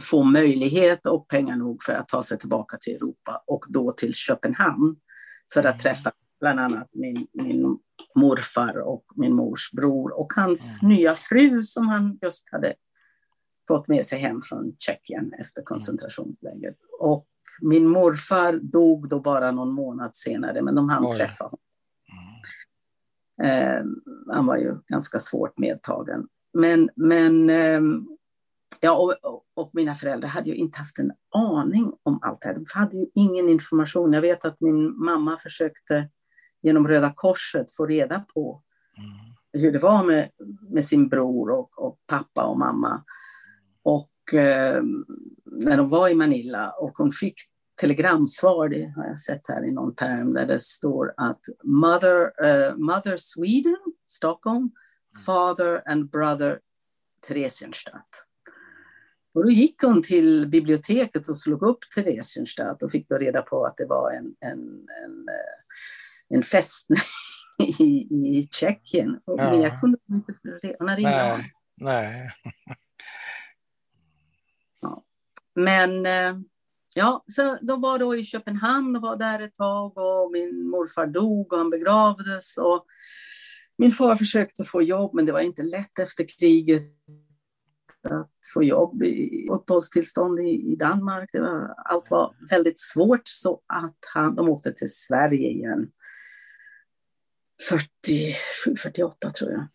få möjlighet och pengar nog för att ta sig tillbaka till Europa och då till Köpenhamn för att mm. träffa bland annat min, min morfar och min mors bror och hans mm. nya fru som han just hade fått med sig hem från Tjeckien efter mm. koncentrationslägret. Och min morfar dog då bara någon månad senare, men de hann Oj. träffa honom. Mm. Eh, han var ju ganska svårt medtagen. Men, men eh, Ja, och, och, mina föräldrar hade ju inte haft en aning om allt det här. De hade ju ingen information. Jag vet att min mamma försökte genom Röda Korset få reda på mm. hur det var med, med sin bror och, och pappa och mamma. Och eh, när de var i Manila och hon fick telegramsvar, det har jag sett här i någon perm, där det står att Mother, uh, Mother Sweden, Stockholm, mm. Father and Brother Theresienstadt. Och då gick hon till biblioteket och slog upp Theresienstadt och fick då reda på att det var en, en, en, eh, en fästning i, i Tjeckien. Och ja. mer kunde hon inte... Hon hade nej, nej. Ja. Men eh, ja, så de var då i Köpenhamn och var där ett tag och min morfar dog och han begravdes. Och min far försökte få jobb, men det var inte lätt efter kriget att få jobb, uppehållstillstånd i, i Danmark. Det var, allt var väldigt svårt så att han, de åkte till Sverige igen. 47, 48 tror jag.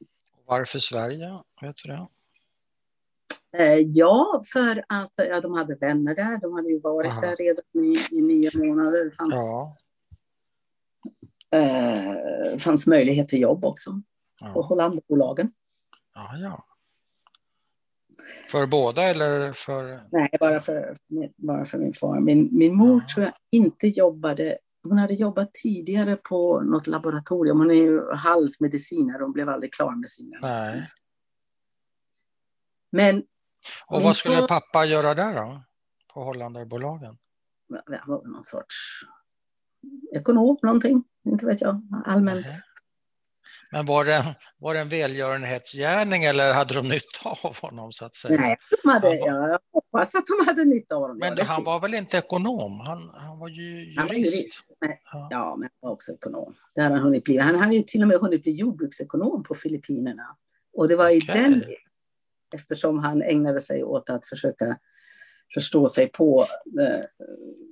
Varför Sverige? Vet du det? Eh, ja, för att ja, de hade vänner där. De hade ju varit Aha. där redan i, i nio månader. Det fanns, ja. eh, fanns möjlighet till jobb också ja. på Hollandbolagen. Ja, ja. För båda eller för? Nej, bara för, bara för min far. Min, min mor tror jag inte jobbade hon hade jobbat tidigare på något laboratorium. Hon är ju halvmedicinare, hon blev aldrig klar med sin medicin. Men... Och vad skulle får... pappa göra där då? På Hollanderbolagen? Någon sorts ekonom, någonting. Inte vet jag. Allmänt. Men var det, var det en välgörenhetsgärning eller hade de nytta av honom? så att säga? Nej, de hade, var... jag hoppas att de hade nytta av honom. Men han var väl inte ekonom? Han, han var ju jurist. Han var jurist. Ja. ja. men han var också ekonom. Det hade han hunnit bli. Han hade till och med hunnit bli jordbruksekonom på Filippinerna. Och det var i okay. den eftersom han ägnade sig åt att försöka förstå sig på eh,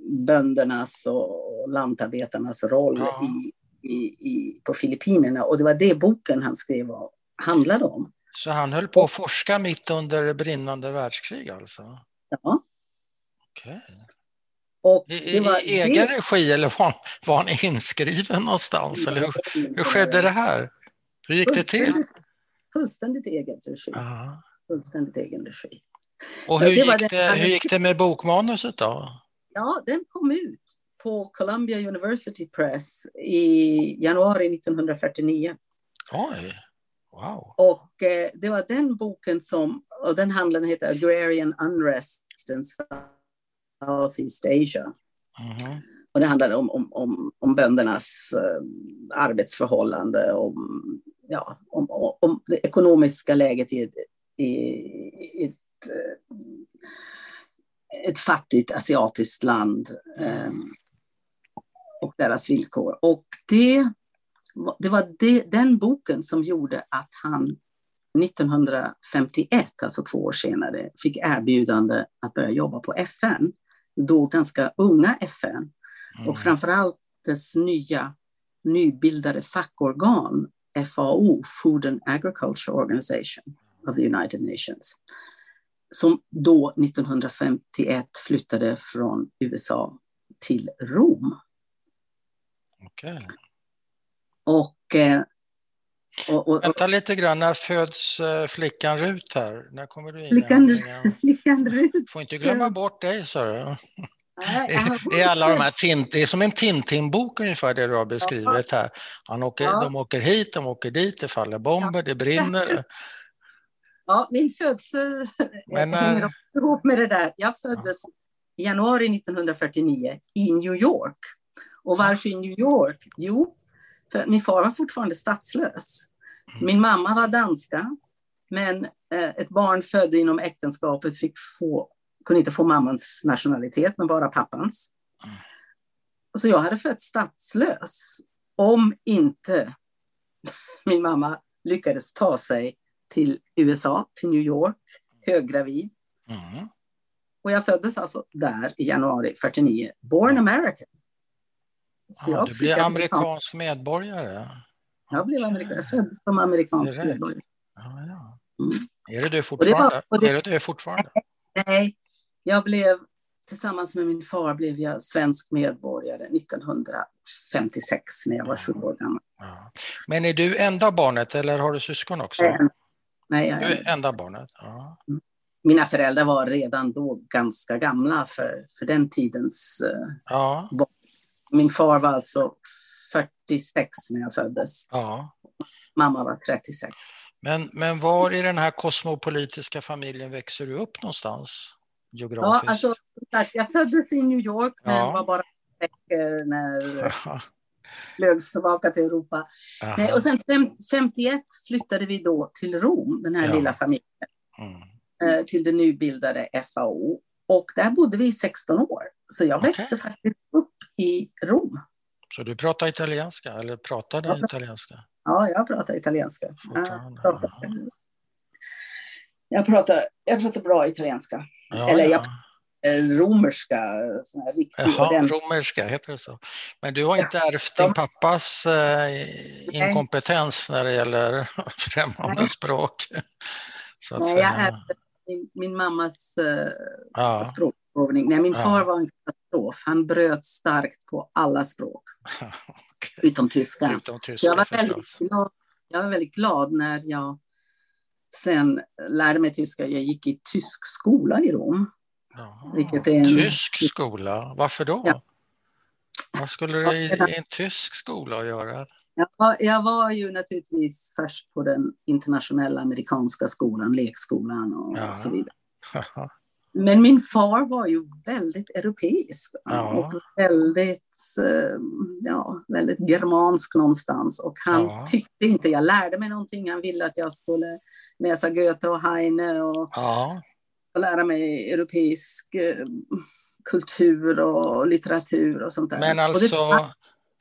böndernas och lantarbetarnas roll ja. i i, i, på Filippinerna och det var det boken han skrev och handlade om. Så han höll på att forska mitt under brinnande världskrig alltså? Ja. Okej. Okay. I, i egen det... regi eller var, var han inskriven någonstans? Eller hur, hur skedde det här? Hur gick det till? Fullständigt egen regi. Aha. Fullständigt egen regi. Och hur, gick det, hur gick det med bokmanuset då? Ja, den kom ut på Columbia University Press i januari 1949. Oj, wow. Och eh, det var den boken som, och den handlaren heter Agrarian Unrest in Southeast Asia. Mm -hmm. Och det handlade om, om, om, om böndernas eh, arbetsförhållande, om, ja, om, om det ekonomiska läget i, i, i ett, eh, ett fattigt asiatiskt land. Mm och deras villkor. Och det, det var det, den boken som gjorde att han 1951, alltså två år senare, fick erbjudande att börja jobba på FN. Då ganska unga FN. Mm. Och framförallt dess nya nybildade fackorgan FAO, Food and Agriculture Organization of the United Nations, som då 1951 flyttade från USA till Rom. Okej. Okay. Och, eh, och, och, Vänta lite grann, när föds eh, flickan Rut här? När kommer du in? Flickan, flickan Rut. Får inte glömma bort dig, sa du. Det är alla de här tint, det är som en Tintin-bok ungefär det du har beskrivit här. Han åker, ja. De åker hit, de åker dit, det faller bomber, det brinner. Ja, min födsel Men, hänger ihop med det där. Jag föddes i januari 1949 i New York. Och varför i New York? Jo, för att min far var fortfarande statslös. Min mamma var danska, men eh, ett barn född inom äktenskapet fick få, kunde inte få mammans nationalitet, men bara pappans. Så jag hade fötts statslös om inte min mamma lyckades ta sig till USA, till New York, höggravid. Mm. Och jag föddes alltså där i januari 49, born American. Ja, du blev amerikansk medborgare? Jag blev amerikan, jag föddes som amerikansk medborgare. Ja, ja. Mm. Är det du fortfarande? Det var, det, är det du fortfarande? Nej, jag blev tillsammans med min far blev jag svensk medborgare 1956 när jag var 20 år gammal. Ja. Men är du enda barnet eller har du syskon också? Nej, jag är, du är enda barnet. Ja. Mm. Mina föräldrar var redan då ganska gamla för, för den tidens eh, ja. barn min far var alltså 46 när jag föddes. Ja. Mamma var 36. Men, men var i den här kosmopolitiska familjen växer du upp någonstans? Geografiskt? Ja, alltså, jag föddes i New York, men ja. var bara veckor när flögs tillbaka till Europa. Nej, och sen fem, 51 flyttade vi då till Rom, den här ja. lilla familjen. Mm. Eh, till det nybildade FAO. Och där bodde vi i 16 år. Så jag växte okay. faktiskt upp i Rom. Så du pratar italienska, eller pratade ja. italienska? Ja, jag pratar italienska. Jag pratar, jag pratar, jag pratar bra italienska. Ja, eller jag ja. romerska. Sån här riktig Jaha, romerska, heter det så. Men du har inte ärvt din pappas eh, inkompetens när det gäller främmande Nej. språk? Så att Nej, jag ärvde min, min mammas uh, ja. Språkövning. Nej, min ja. far var en katastrof. Han bröt starkt på alla språk. okay. Utom tyska. Utom tyska Så jag var, väldigt glad, jag var väldigt glad när jag sen lärde mig tyska. Jag gick i tysk skola i Rom. Vilket är en... Tysk skola, varför då? Ja. Vad skulle du i, i en tysk skola göra? Ja, jag var ju naturligtvis först på den internationella amerikanska skolan, lekskolan och, ja. så vidare. Men min far var ju väldigt europeisk ja. och väldigt, eh, ja, väldigt germansk någonstans. Och han ja. tyckte inte jag lärde mig någonting. Han ville att jag skulle läsa Goethe och Heine och, ja. och lära mig europeisk eh, kultur och litteratur och sånt där. Men alltså det,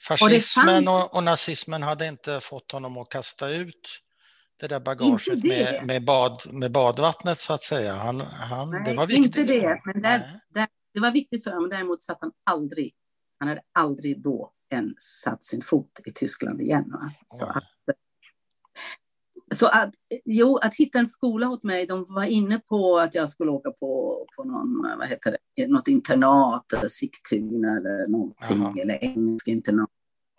fascismen och, och, och nazismen hade inte fått honom att kasta ut det där bagaget det. Med, med, bad, med badvattnet så att säga. Han, han, Nej, det var viktigt. Inte det, men där, där, det var viktigt för honom. Däremot satt han aldrig, han hade aldrig då än satt sin fot i Tyskland igen. Så att, så att, jo, att hitta en skola åt mig, de var inne på att jag skulle åka på, på någon, vad heter det, något internat, eller Sigtuna eller någonting, Aha. eller engelsk internat.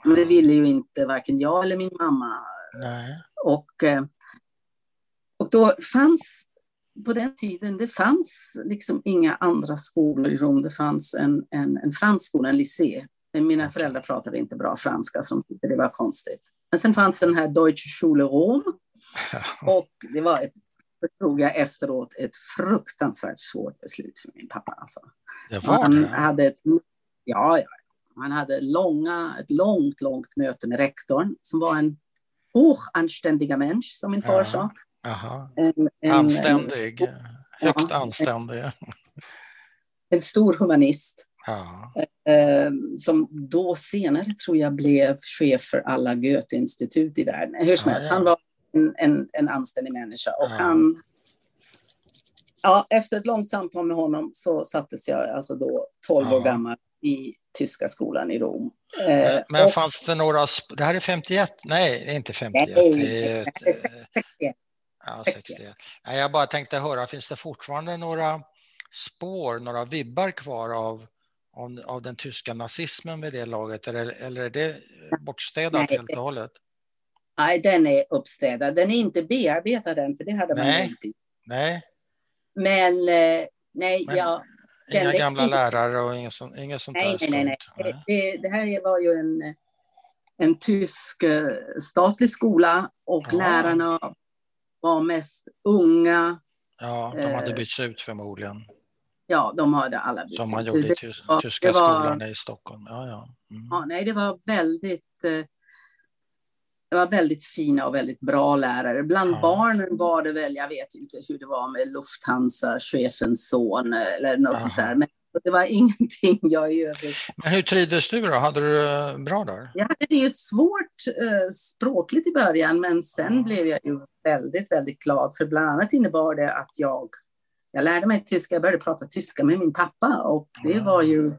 Men det ville ju inte varken jag eller min mamma. Nej. Och, eh, och då fanns, på den tiden, det fanns liksom inga andra skolor i Rom. Det fanns en, en, en fransk skola, en lycée. Mina föräldrar pratade inte bra franska, som tyckte det var konstigt. Men sen fanns den här Deutsche Schule Rom. Och det var ett, förstod jag efteråt, ett fruktansvärt svårt beslut för min pappa. Alltså. Han? Hade ett, ja, ja. Han hade långa, ett långt, långt möte med rektorn som var en hochanständiga Mensch, som min far sa. En, en, anständig, högt ja, anständig. En stor humanist. Ja. Eh, som då senare tror jag blev chef för alla Goethe-institut i världen. Hur som helst, ja, han var en, en, en anständig människa. Och han, ja, efter ett långt samtal med honom så sattes jag alltså då 12 år gammal i tyska skolan i Rom. Eh, men och, fanns det några, det här är 51, nej inte 51. Nej, det är, 61. Ja, 61. Nej, jag bara tänkte höra, finns det fortfarande några spår, några vibbar kvar av, av, av den tyska nazismen vid det laget eller, eller är det bortstädat nej, helt och hållet? Nej, den är uppstädad. Den är inte bearbetad än, för det hade man nej, inte. Nej. Men eh, nej, Men, jag Inga gamla inte... lärare och inget, sånt, inget sånt nej, där? Nej, nej, nej. Det, det, här var ju en, en tysk eh, statlig skola och ja. lärarna var mest unga. Ja, de hade eh, bytts ut förmodligen. Ja, de hade alla bytts ut. Som man gjorde i tyska var, skolan i Stockholm. Ja, ja. Mm. ja, nej, det var väldigt eh, det var väldigt fina och väldigt bra lärare. Bland ja. barnen var det väl, jag vet inte hur det var med Lufthansa, chefens son eller något Aha. sånt där. Men det var ingenting jag i övrigt. Men hur trivdes du då? Hade du det bra där? Jag hade det ju svårt eh, språkligt i början, men sen ja. blev jag ju väldigt, väldigt glad. För bland annat innebar det att jag, jag lärde mig tyska, jag började prata tyska med min pappa och det ja. var ju,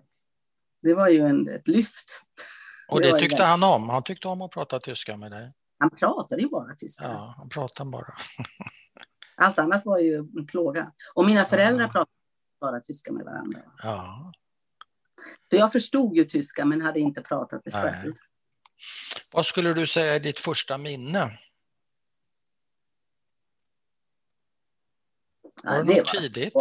det var ju en, ett lyft. Och det, tyckte han om? Han tyckte om att prata tyska med dig? Han pratade ju bara tyska. Ja, han pratade bara. Allt annat var ju en plåga. Och mina föräldrar pratade bara tyska med varandra. Ja. Så jag förstod ju tyska men hade inte pratat det själv. Vad skulle du säga är ditt första minne? Ja, var det, det tidigt?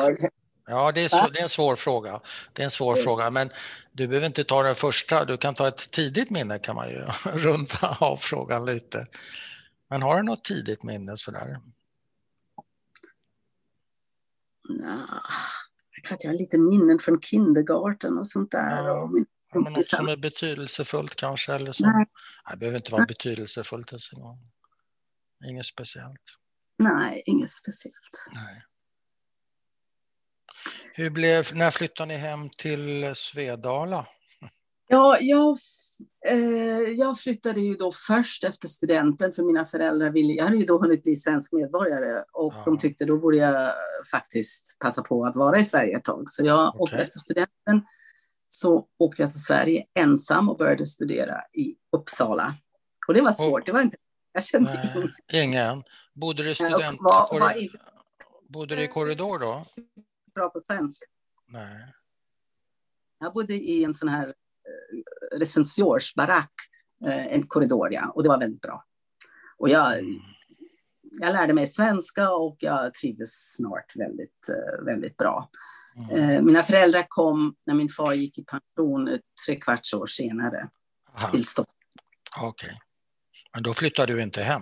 Ja, det är, så, det är, en svår fråga. Det är en svår fråga, men du behöver inte ta den första. Du kan ta ett tidigt minne kan man ju runda av frågan lite. Men har du något tidigt minne sådär? Ja, jag lite minnen från kindergarten och sånt där. Ja, och men något som är betydelsefullt kanske? Eller så? Nej. Det behöver inte vara Nej. betydelsefullt. Inget speciellt. Nej, inget speciellt. Nej. Hur blev, när flyttade ni hem till Svedala? Ja, jag, jag flyttade ju då först efter studenten för mina föräldrar ville, jag hade ju då hunnit bli svensk medborgare och ja. de tyckte då borde jag faktiskt passa på att vara i Sverige ett tag. Så jag okay. åkte efter studenten så åkte jag till Sverige ensam och började studera i Uppsala. Och det var svårt, och, det var inte, jag kände nej, ingen. ingen. Bodde du student, var, var inte, bodde du i korridor då? pratat svenska. Nej. Jag bodde i en sån här eh, recensiorsbarack, eh, en korridor, ja, och det var väldigt bra. Och jag, jag lärde mig svenska och jag trivdes snart väldigt, väldigt bra. Mm. Mina föräldrar kom när min far gick i pension tre kvarts år senare Aha. till Stockholm. Okej. Okay. Men då flyttade du inte hem?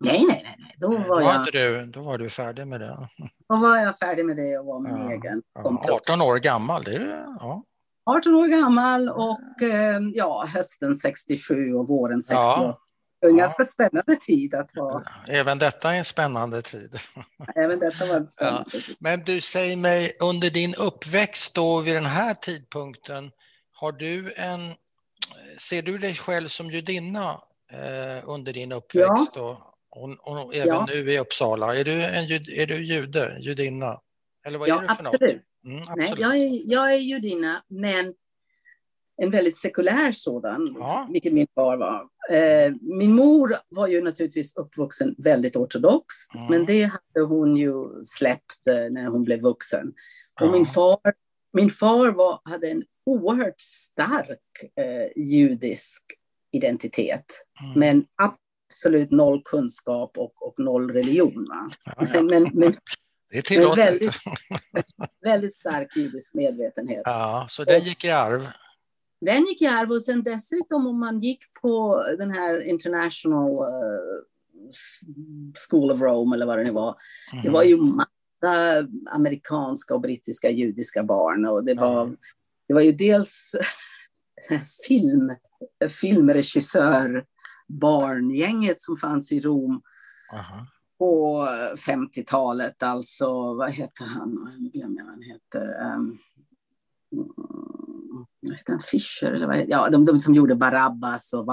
Nej, nej, nej. nej. Då, var då, jag... du, då var du färdig med det? Då var jag färdig med det och var min ja. egen. Ja, 18 år gammal, det är, ja. 18 år gammal och eh, ja, hösten 67 och våren 68. Ja. En ja. ganska spännande tid att vara. Även detta är en spännande tid. Även detta var en spännande ja. tid. Men du, säger mig, under din uppväxt då vid den här tidpunkten, har du en, ser du dig själv som judinna eh, under din uppväxt? Ja. Och, och även ja. nu i Uppsala, är du, en, är du jude, judinna? Eller vad ja, är du för absolut. något? Mm. Nej, jag är, jag är judinna, men en väldigt sekulär sådan, ja. vilket min far var. Eh, min mor var ju naturligtvis uppvuxen väldigt ortodox, mm. men det hade hon ju släppt eh, när hon blev vuxen. Ja. Och min far, min far var, hade en oerhört stark eh, judisk identitet, mm. men absolut noll kunskap och, och noll religion. Ja, men, men, det är tillåtet. Väldigt, väldigt stark judisk medvetenhet. Ja, så den gick i arv. Den gick i arv och sen dessutom om man gick på den här International uh, School of Rome eller vad det nu var. Mm. Det var ju massa amerikanska och brittiska judiska barn och det var, mm. det var ju dels film, filmregissör barngänget som fanns i Rom. Aha på 50-talet, alltså vad heter han? Nu glömmer jag vad han heter. Um, vad heter han? Fischer eller vad Ja, de, de som gjorde Barabbas och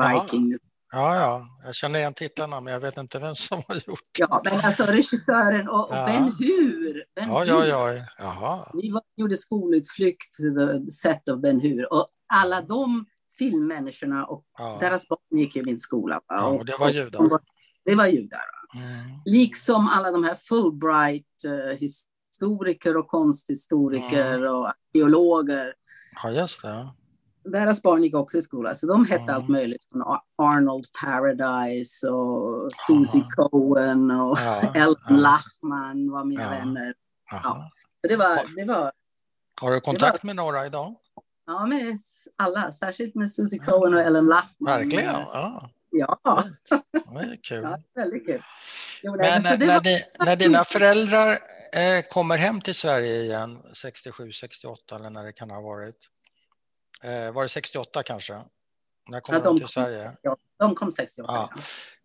Viking. Ja, ja, jag känner igen titlarna men jag vet inte vem som har gjort det. Ja, men alltså regissören och, och ja. Ben Hur. Ben ja, ja, ja, Jaha. Vi var, gjorde skolutflykt the set of Ben Hur och alla de filmmänniskorna och ja. deras barn gick i min skola. Ja, och det var judar. Det var judar. Mm. Liksom alla de här Fulbright-historiker och konsthistoriker mm. och arkeologer. Ja, just det. Deras barn gick också i skola, så de hette mm. allt möjligt. Från Arnold Paradise och Susie. Cohen och ja, ja. Lachman var mina ja. vänner. Ja. Så det var, det var, Har du kontakt var, med några idag? Ja, med alla, särskilt med Susie Cohen och Ellen Lachman. Verkligen? Ja. Ja. Det är kul. Ja, väldigt kul. Jo, Men när, var... di, när, dina föräldrar eh, kommer hem till Sverige igen, 67, 68 eller när det kan ha varit. Eh, var det 68 kanske? När kom ja, de, de till Sverige? Ja, de kom 68. Ja.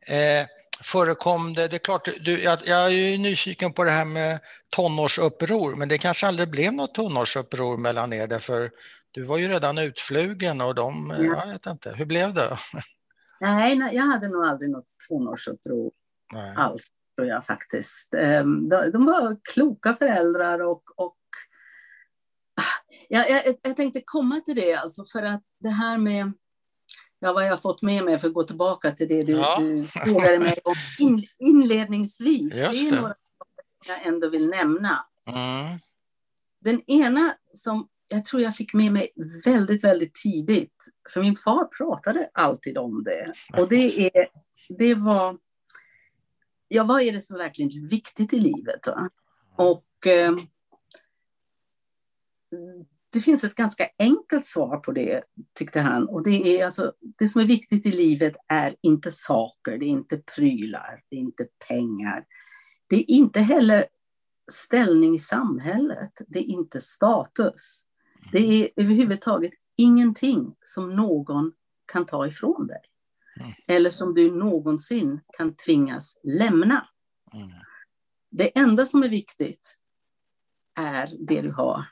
Ja. Eh, förekom det, det är klart, du, jag, jag är ju nyfiken på det här med tonårsuppror, men det kanske aldrig blev något tonårsuppror mellan er, därför du var ju redan utflugen och de, ja. jag vet inte, hur blev det? Nej, nej, jag hade nog aldrig något tonårsuppror alls, tror jag faktiskt. Ehm, de, de var kloka föräldrar och, och jag, jag, jag tänkte komma till det, alltså för att det här med ja, vad jag har fått med mig, för att gå tillbaka till det du, ja. du frågade mig om in, inledningsvis. Just det är några saker jag ändå vill nämna. Mm. Den ena som jag tror jag fick med mig väldigt, väldigt tidigt. För min far pratade alltid om det. Och det, är, det var... Ja, vad är det som är verkligen viktigt i livet? Va? Och eh, det finns ett ganska enkelt svar på det, tyckte han. Och det är alltså, det som är viktigt i livet är inte saker, det är inte prylar, det är inte pengar. Det är inte heller ställning i samhället, det är inte status. Det är överhuvudtaget ingenting som någon kan ta ifrån dig. Mm. Eller som du någonsin kan tvingas lämna. Mm. Det enda som är viktigt är det du har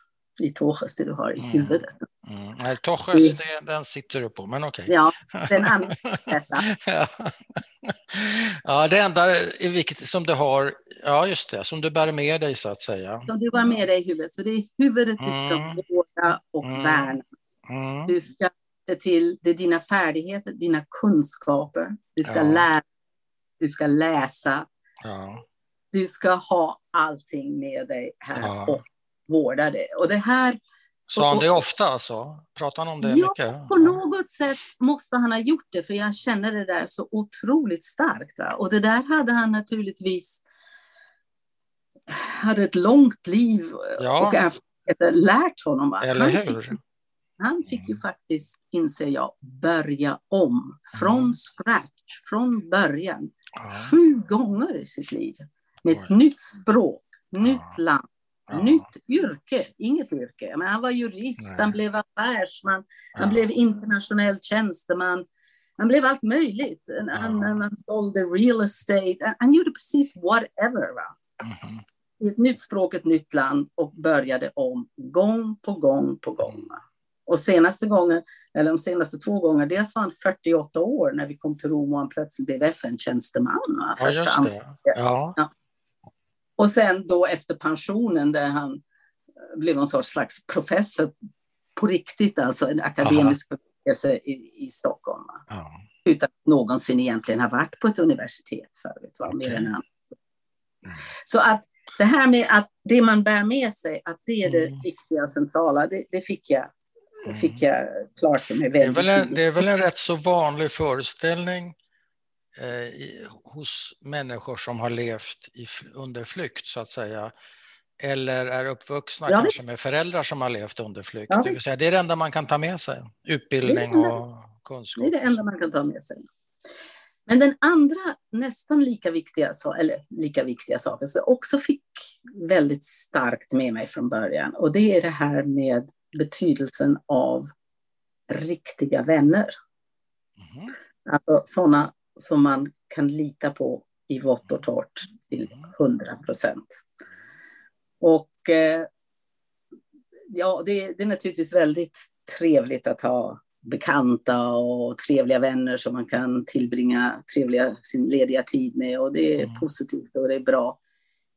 i Toches, det du har i mm. huvudet. Mm. Nej, Toches, den sitter du på, men okej. Okay. Ja, den andra. ja. ja, det enda är viktigt som du har, ja just det, som du bär med dig så att säga. Som du bär med dig i huvudet, så det är huvudet du ska mm. vårda och mm. värna. Mm. Du ska se till, det är dina färdigheter, dina kunskaper, du ska ja. lära, du ska läsa. Ja. Du ska ha allting med dig här ja. Vårda det. Och det här Sa han det ofta alltså? Pratar han om det ja, mycket? på något sätt måste han ha gjort det, för jag känner det där så otroligt starkt. Va? Och det där hade han naturligtvis hade ett långt liv ja. och erfarenheter lärt honom. Va? Eller han hur? Fick, han fick ju faktiskt, inser jag, börja om från mm. scratch, från början. Ja. Sju gånger i sitt liv. Med ett Oj. nytt språk, nytt land, Ja. Nytt yrke, inget yrke. Men han var jurist, Nej. han blev affärsman, ja. han blev internationell tjänsteman. Han blev allt möjligt. Ja. Han, han sålde real estate. Han, han gjorde precis whatever. Va? Mm. I ett nytt språk, ett nytt land och började om gång på gång på gång. Va? Och senaste gången, eller de senaste två gångerna, dels var han 48 år när vi kom till Rom och han plötsligt blev FN-tjänsteman. Ja, det. Ja. Ja. Och sen då efter pensionen där han eh, blev någon sorts slags professor på riktigt, alltså en akademisk professor i, i Stockholm. Ja. Utan att någonsin egentligen ha varit på ett universitet förut, va? Okay. mer än han. Mm. Så att det här med att det man bär med sig, att det är det mm. viktiga och centrala, det, det fick jag mm. fick jag klart för mig väldigt det är, väl en, det är väl en rätt så vanlig föreställning i, hos människor som har levt i, under flykt så att säga. Eller är uppvuxna ja, kanske med föräldrar som har levt under flykt. Ja, det, vill säga, det är det enda man kan ta med sig, utbildning och kunskap. Det är det enda man kan ta med sig. Men den andra nästan lika viktiga, eller lika viktiga saken som jag också fick väldigt starkt med mig från början och det är det här med betydelsen av riktiga vänner. Mm. Alltså sådana som man kan lita på i vått och torrt till 100 procent. Och eh, ja, det, det, är naturligtvis väldigt trevligt att ha bekanta och trevliga vänner som man kan tillbringa trevliga, sin lediga tid med och det är mm. positivt och det är bra.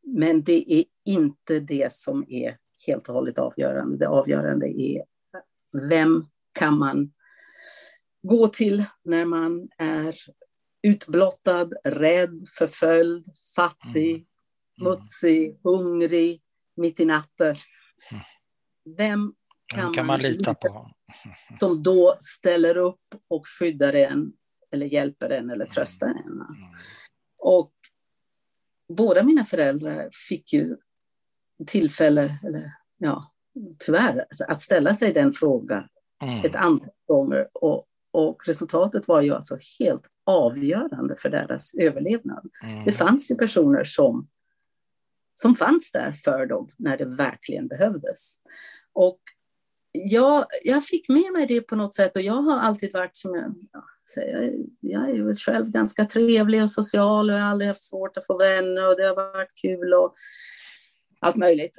Men det är inte det som är helt och hållet avgörande. Det avgörande är vem kan man gå till när man är utblottad, rädd, förföljd, fattig, mm. smutsig, hungrig, mitt i natten. Mm. Vem kan, kan man lita på? Som då ställer upp och skyddar en, eller hjälper en eller tröstar en. Mm. Och båda mina föräldrar fick ju tillfälle, eller ja, tyvärr, att ställa sig den frågan mm. ett antal gånger. Och, och resultatet var ju alltså helt avgörande för deras överlevnad. Mm. Det fanns ju personer som, som fanns där för dem när det verkligen behövdes. Och jag, jag fick med mig det på något sätt och jag har alltid varit som jag, ja, jag, jag är ju själv ganska trevlig och social och jag har aldrig haft svårt att få vänner och det har varit kul och allt möjligt.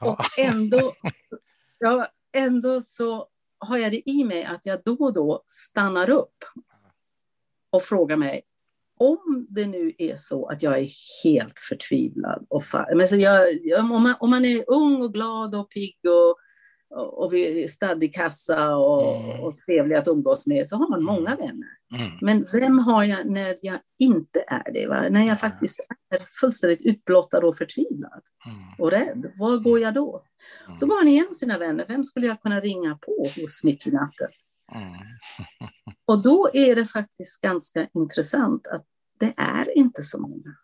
Och ändå, ja, ändå så har jag det i mig att jag då och då stannar upp och frågar mig om det nu är så att jag är helt förtvivlad och men så jag, om, man, om man är ung och glad och pigg och och vi i kassa och, mm. och trevliga att umgås med, så har man många mm. vänner. Mm. Men vem har jag när jag inte är det? Va? När jag faktiskt är fullständigt utblottad och förtvivlad mm. och rädd. Var går jag då? Så mm. går han igenom sina vänner. Vem skulle jag kunna ringa på hos mitt i natten? Mm. och då är det faktiskt ganska intressant att det är inte så många.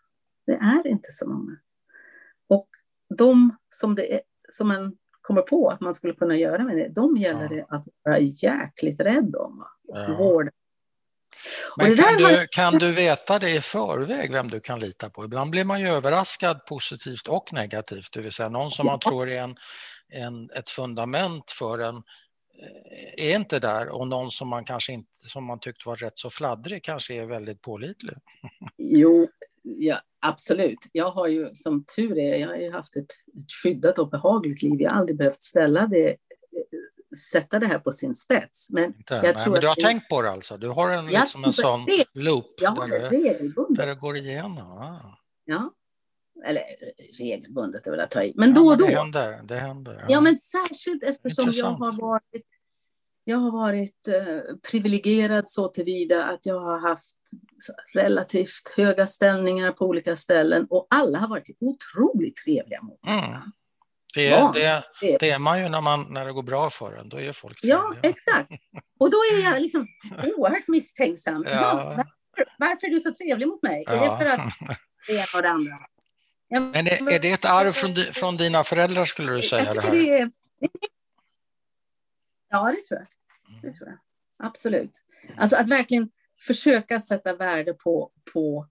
Det är inte så många. Och de som, det är, som man kommer på att man skulle kunna göra med det, de gäller det att vara jäkligt rädd om. Ja. Vård. Men kan du, har... kan du veta det i förväg vem du kan lita på? Ibland blir man ju överraskad positivt och negativt, det vill säga någon som man tror är en, en, ett fundament för en eh, är inte där och någon som man kanske inte, som man tyckte var rätt så fladdrig kanske är väldigt pålitlig. Jo, ja, absolut. Jag har ju som tur är, jag har haft ett, ett skyddat och behagligt liv. Jag har aldrig behövt ställa det, sätta det här på sin spets. Men, jag Nej, tror men du har det, tänkt på det alltså? Du har en, liksom en sån det, loop där, det, där det går igenom? Ah. Ja, eller regelbundet är väl att ta i, men ja, då och då. Det händer. Det händer ja. ja men särskilt eftersom Intressant. jag har varit jag har varit eh, privilegierad så tillvida att jag har haft relativt höga ställningar på olika ställen och alla har varit otroligt trevliga mot mig. Mm. Det, ja, det, det, är man ju när, man, när det går bra för en, då är folk trevliga. Ja, exakt. Och då är jag liksom oerhört misstänksam. Ja. Varför, varför, är du så trevlig mot mig? Ja. Är det för att det ena och det andra? Men är, är det ett arv från, från dina föräldrar skulle du säga? Jag det här? Det är, ja, det tror jag. Det tror jag. Absolut. Alltså att verkligen försöka sätta värde på, på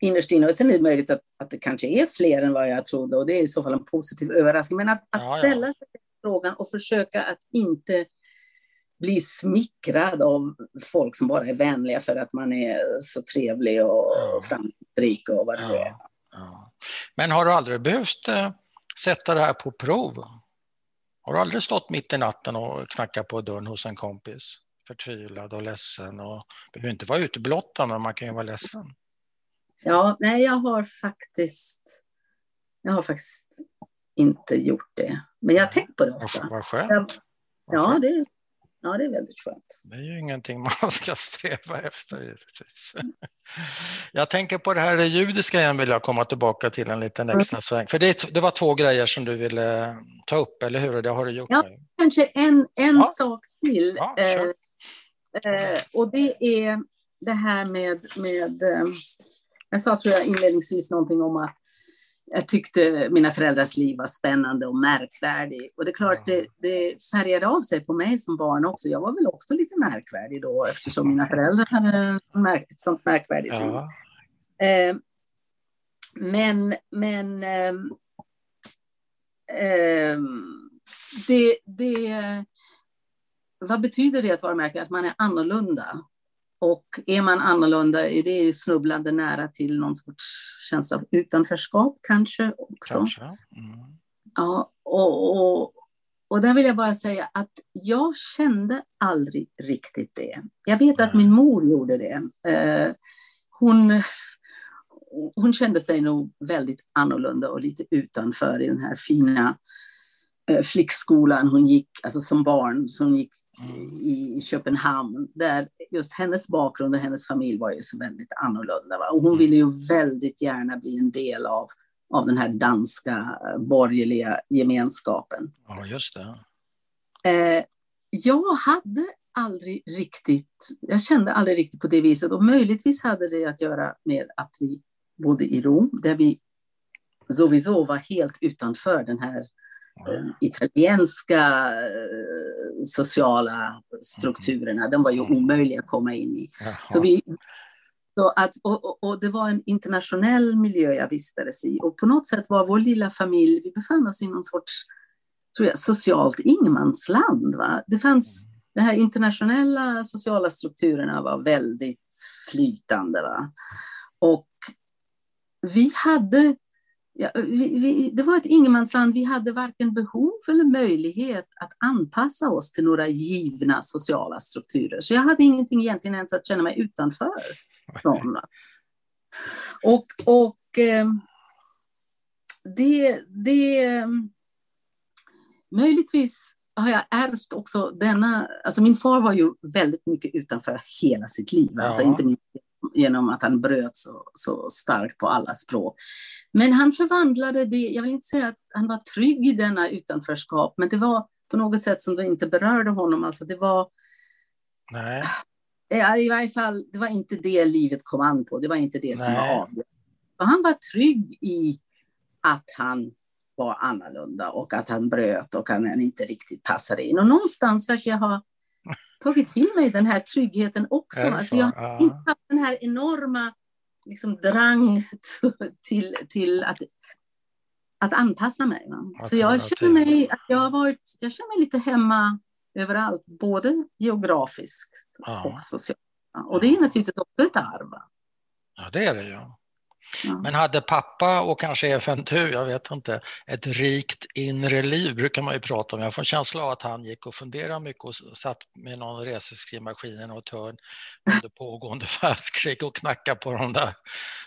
innerst inne. Och sen är det möjligt att, att det kanske är fler än vad jag trodde och det är i så fall en positiv överraskning. Men att, att ja, ställa sig frågan och försöka att inte bli smickrad av folk som bara är vänliga för att man är så trevlig och ja. framgångsrik och vad det ja, är. Ja. Men har du aldrig behövt äh, sätta det här på prov? Har du aldrig stått mitt i natten och knackat på dörren hos en kompis? Förtvivlad och ledsen och behöver inte vara utblottad men man kan ju vara ledsen. Ja, nej, jag har faktiskt. Jag har faktiskt inte gjort det, men jag har tänkt på det ofta. Vad skönt. ja, det, ja, det är väldigt skönt. Det är ju ingenting man ska sträva efter givetvis. Jag tänker på det här det judiska igen vill jag komma tillbaka till en liten mm. extra sväng. För det, det var två grejer som du ville ta upp, eller hur? Det har du gjort ja, nu. Kanske en, en ja. sak till. Ja, eh, eh, och det är det här med, med eh, jag sa tror jag inledningsvis någonting om att jag tyckte mina föräldrars liv var spännande och märkvärdig. Och det är klart, det, det färgade av sig på mig som barn också. Jag var väl också lite märkvärdig då eftersom mina föräldrar hade ett sånt märkvärdigt liv. Ja. Eh, men men eh, eh, det, det, vad betyder det att vara märkvärdig? Att man är annorlunda. Och är man annorlunda är det snubblande nära till någon sorts känsla av utanförskap kanske också. Kanske. Mm. Ja, och, och, och där vill jag bara säga att jag kände aldrig riktigt det. Jag vet att min mor gjorde det. Eh, hon, hon kände sig nog väldigt annorlunda och lite utanför i den här fina Eh, flickskolan hon gick, alltså som barn, som gick mm. i Köpenhamn, där just hennes bakgrund och hennes familj var ju så väldigt annorlunda. Va? Och hon mm. ville ju väldigt gärna bli en del av, av den här danska eh, borgerliga gemenskapen. Ja, just det. Eh, jag hade aldrig riktigt, jag kände aldrig riktigt på det viset och möjligtvis hade det att göra med att vi bodde i Rom, där vi sowieso var helt utanför den här italienska eh, sociala strukturerna, de var ju mm. omöjliga att komma in i. Så vi, så att, och, och, det var en internationell miljö jag vistades i och på något sätt var vår lilla familj, vi befann oss i någon sorts tror jag, socialt ingenmansland. Va? Det fanns, mm. de här internationella sociala strukturerna var väldigt flytande. Va? Och vi hade Ja, vi, vi, det var ett ingenmansland. Vi hade varken behov eller möjlighet att anpassa oss till några givna sociala strukturer. Så jag hade ingenting egentligen ens att känna mig utanför från. Och, och eh, det, det... Möjligtvis har jag ärvt också denna... Alltså min far var ju väldigt mycket utanför hela sitt liv. Alltså ja. Alltså inte minst genom att han bröt så, så starkt på alla språk. Men han förvandlade det, jag vill inte säga att han var trygg i denna utanförskap, men det var på något sätt som det inte berörde honom. Alltså det var... Nej. I varje fall, det var inte det livet kom an på, det var inte det Nej. som var avgörande. Han var trygg i att han var annorlunda och att han bröt och att han inte riktigt passade in. Och någonstans verkar jag ha tagit till mig den här tryggheten också. Alltså jag har inte haft den här enorma liksom, drang till, till att, att anpassa mig. Så jag känner mig, att jag, har varit, jag känner mig lite hemma överallt, både geografiskt ja. och socialt. Och det är naturligtvis också ett arv. Ja, det är det ju. Men hade pappa och kanske även du, jag vet inte, ett rikt inre liv brukar man ju prata om. Jag får känsla av att han gick och funderade mycket och satt med någon reseskrivmaskin i något hörn under pågående världskrig och knackade på de där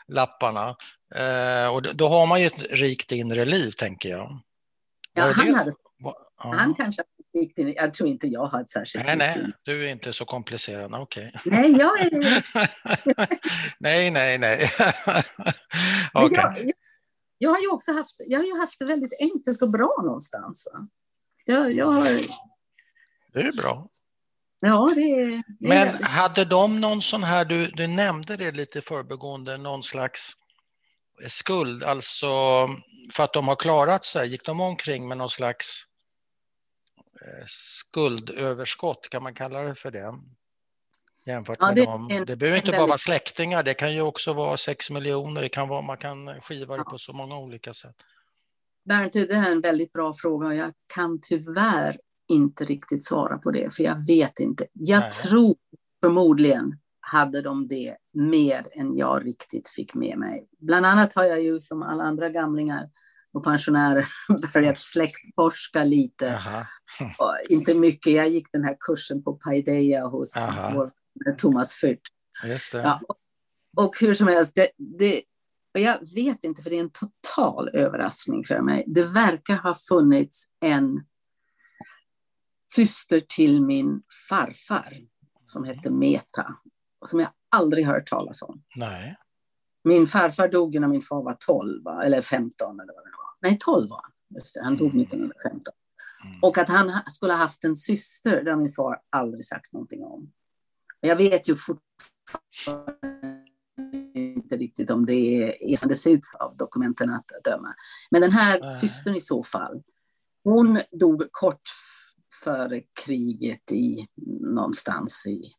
lapparna. Eh, och då har man ju ett rikt inre liv, tänker jag. Ja, han, hade, han kanske jag tror inte jag har ett särskilt Nej, nej, du är inte så komplicerad, okej. Okay. Nej, jag är... nej, nej, nej. okay. jag, jag har ju också haft, jag har ju haft det väldigt enkelt och bra någonstans. Va? Jag, jag har... Det är bra. Ja, det är, det Men är hade de någon sån här, du, du nämnde det lite förbegående, någon slags skuld, alltså för att de har klarat sig, gick de omkring med någon slags skuldöverskott, kan man kalla det för det? Jämfört ja, med det, dem. En, det behöver inte bara vara släktingar, det kan ju också vara sex miljoner, det kan vara, man kan skiva det ja. på så många olika sätt. Bernt, det är en väldigt bra fråga och jag kan tyvärr inte riktigt svara på det, för jag vet inte. Jag Nej. tror förmodligen hade de det mer än jag riktigt fick med mig. Bland annat har jag ju som alla andra gamlingar och pensionärer börjat släktforska lite. inte mycket, jag gick den här kursen på Paideia hos vår, Thomas Fürth. Ja, och hur som helst, det, det, och jag vet inte, för det är en total överraskning för mig. Det verkar ha funnits en syster till min farfar som hette Meta, som jag aldrig hört talas om. Nej. Min farfar dog när min far var 12, eller 15 eller vad det. Nej, 12 var han. Just det, han dog 1915. Mm. Och att han skulle ha haft en syster, det har min far aldrig sagt någonting om. Jag vet ju fortfarande inte riktigt om det är som det ser ut av dokumenten att döma. Men den här Nej. systern i så fall, hon dog kort före kriget i någonstans i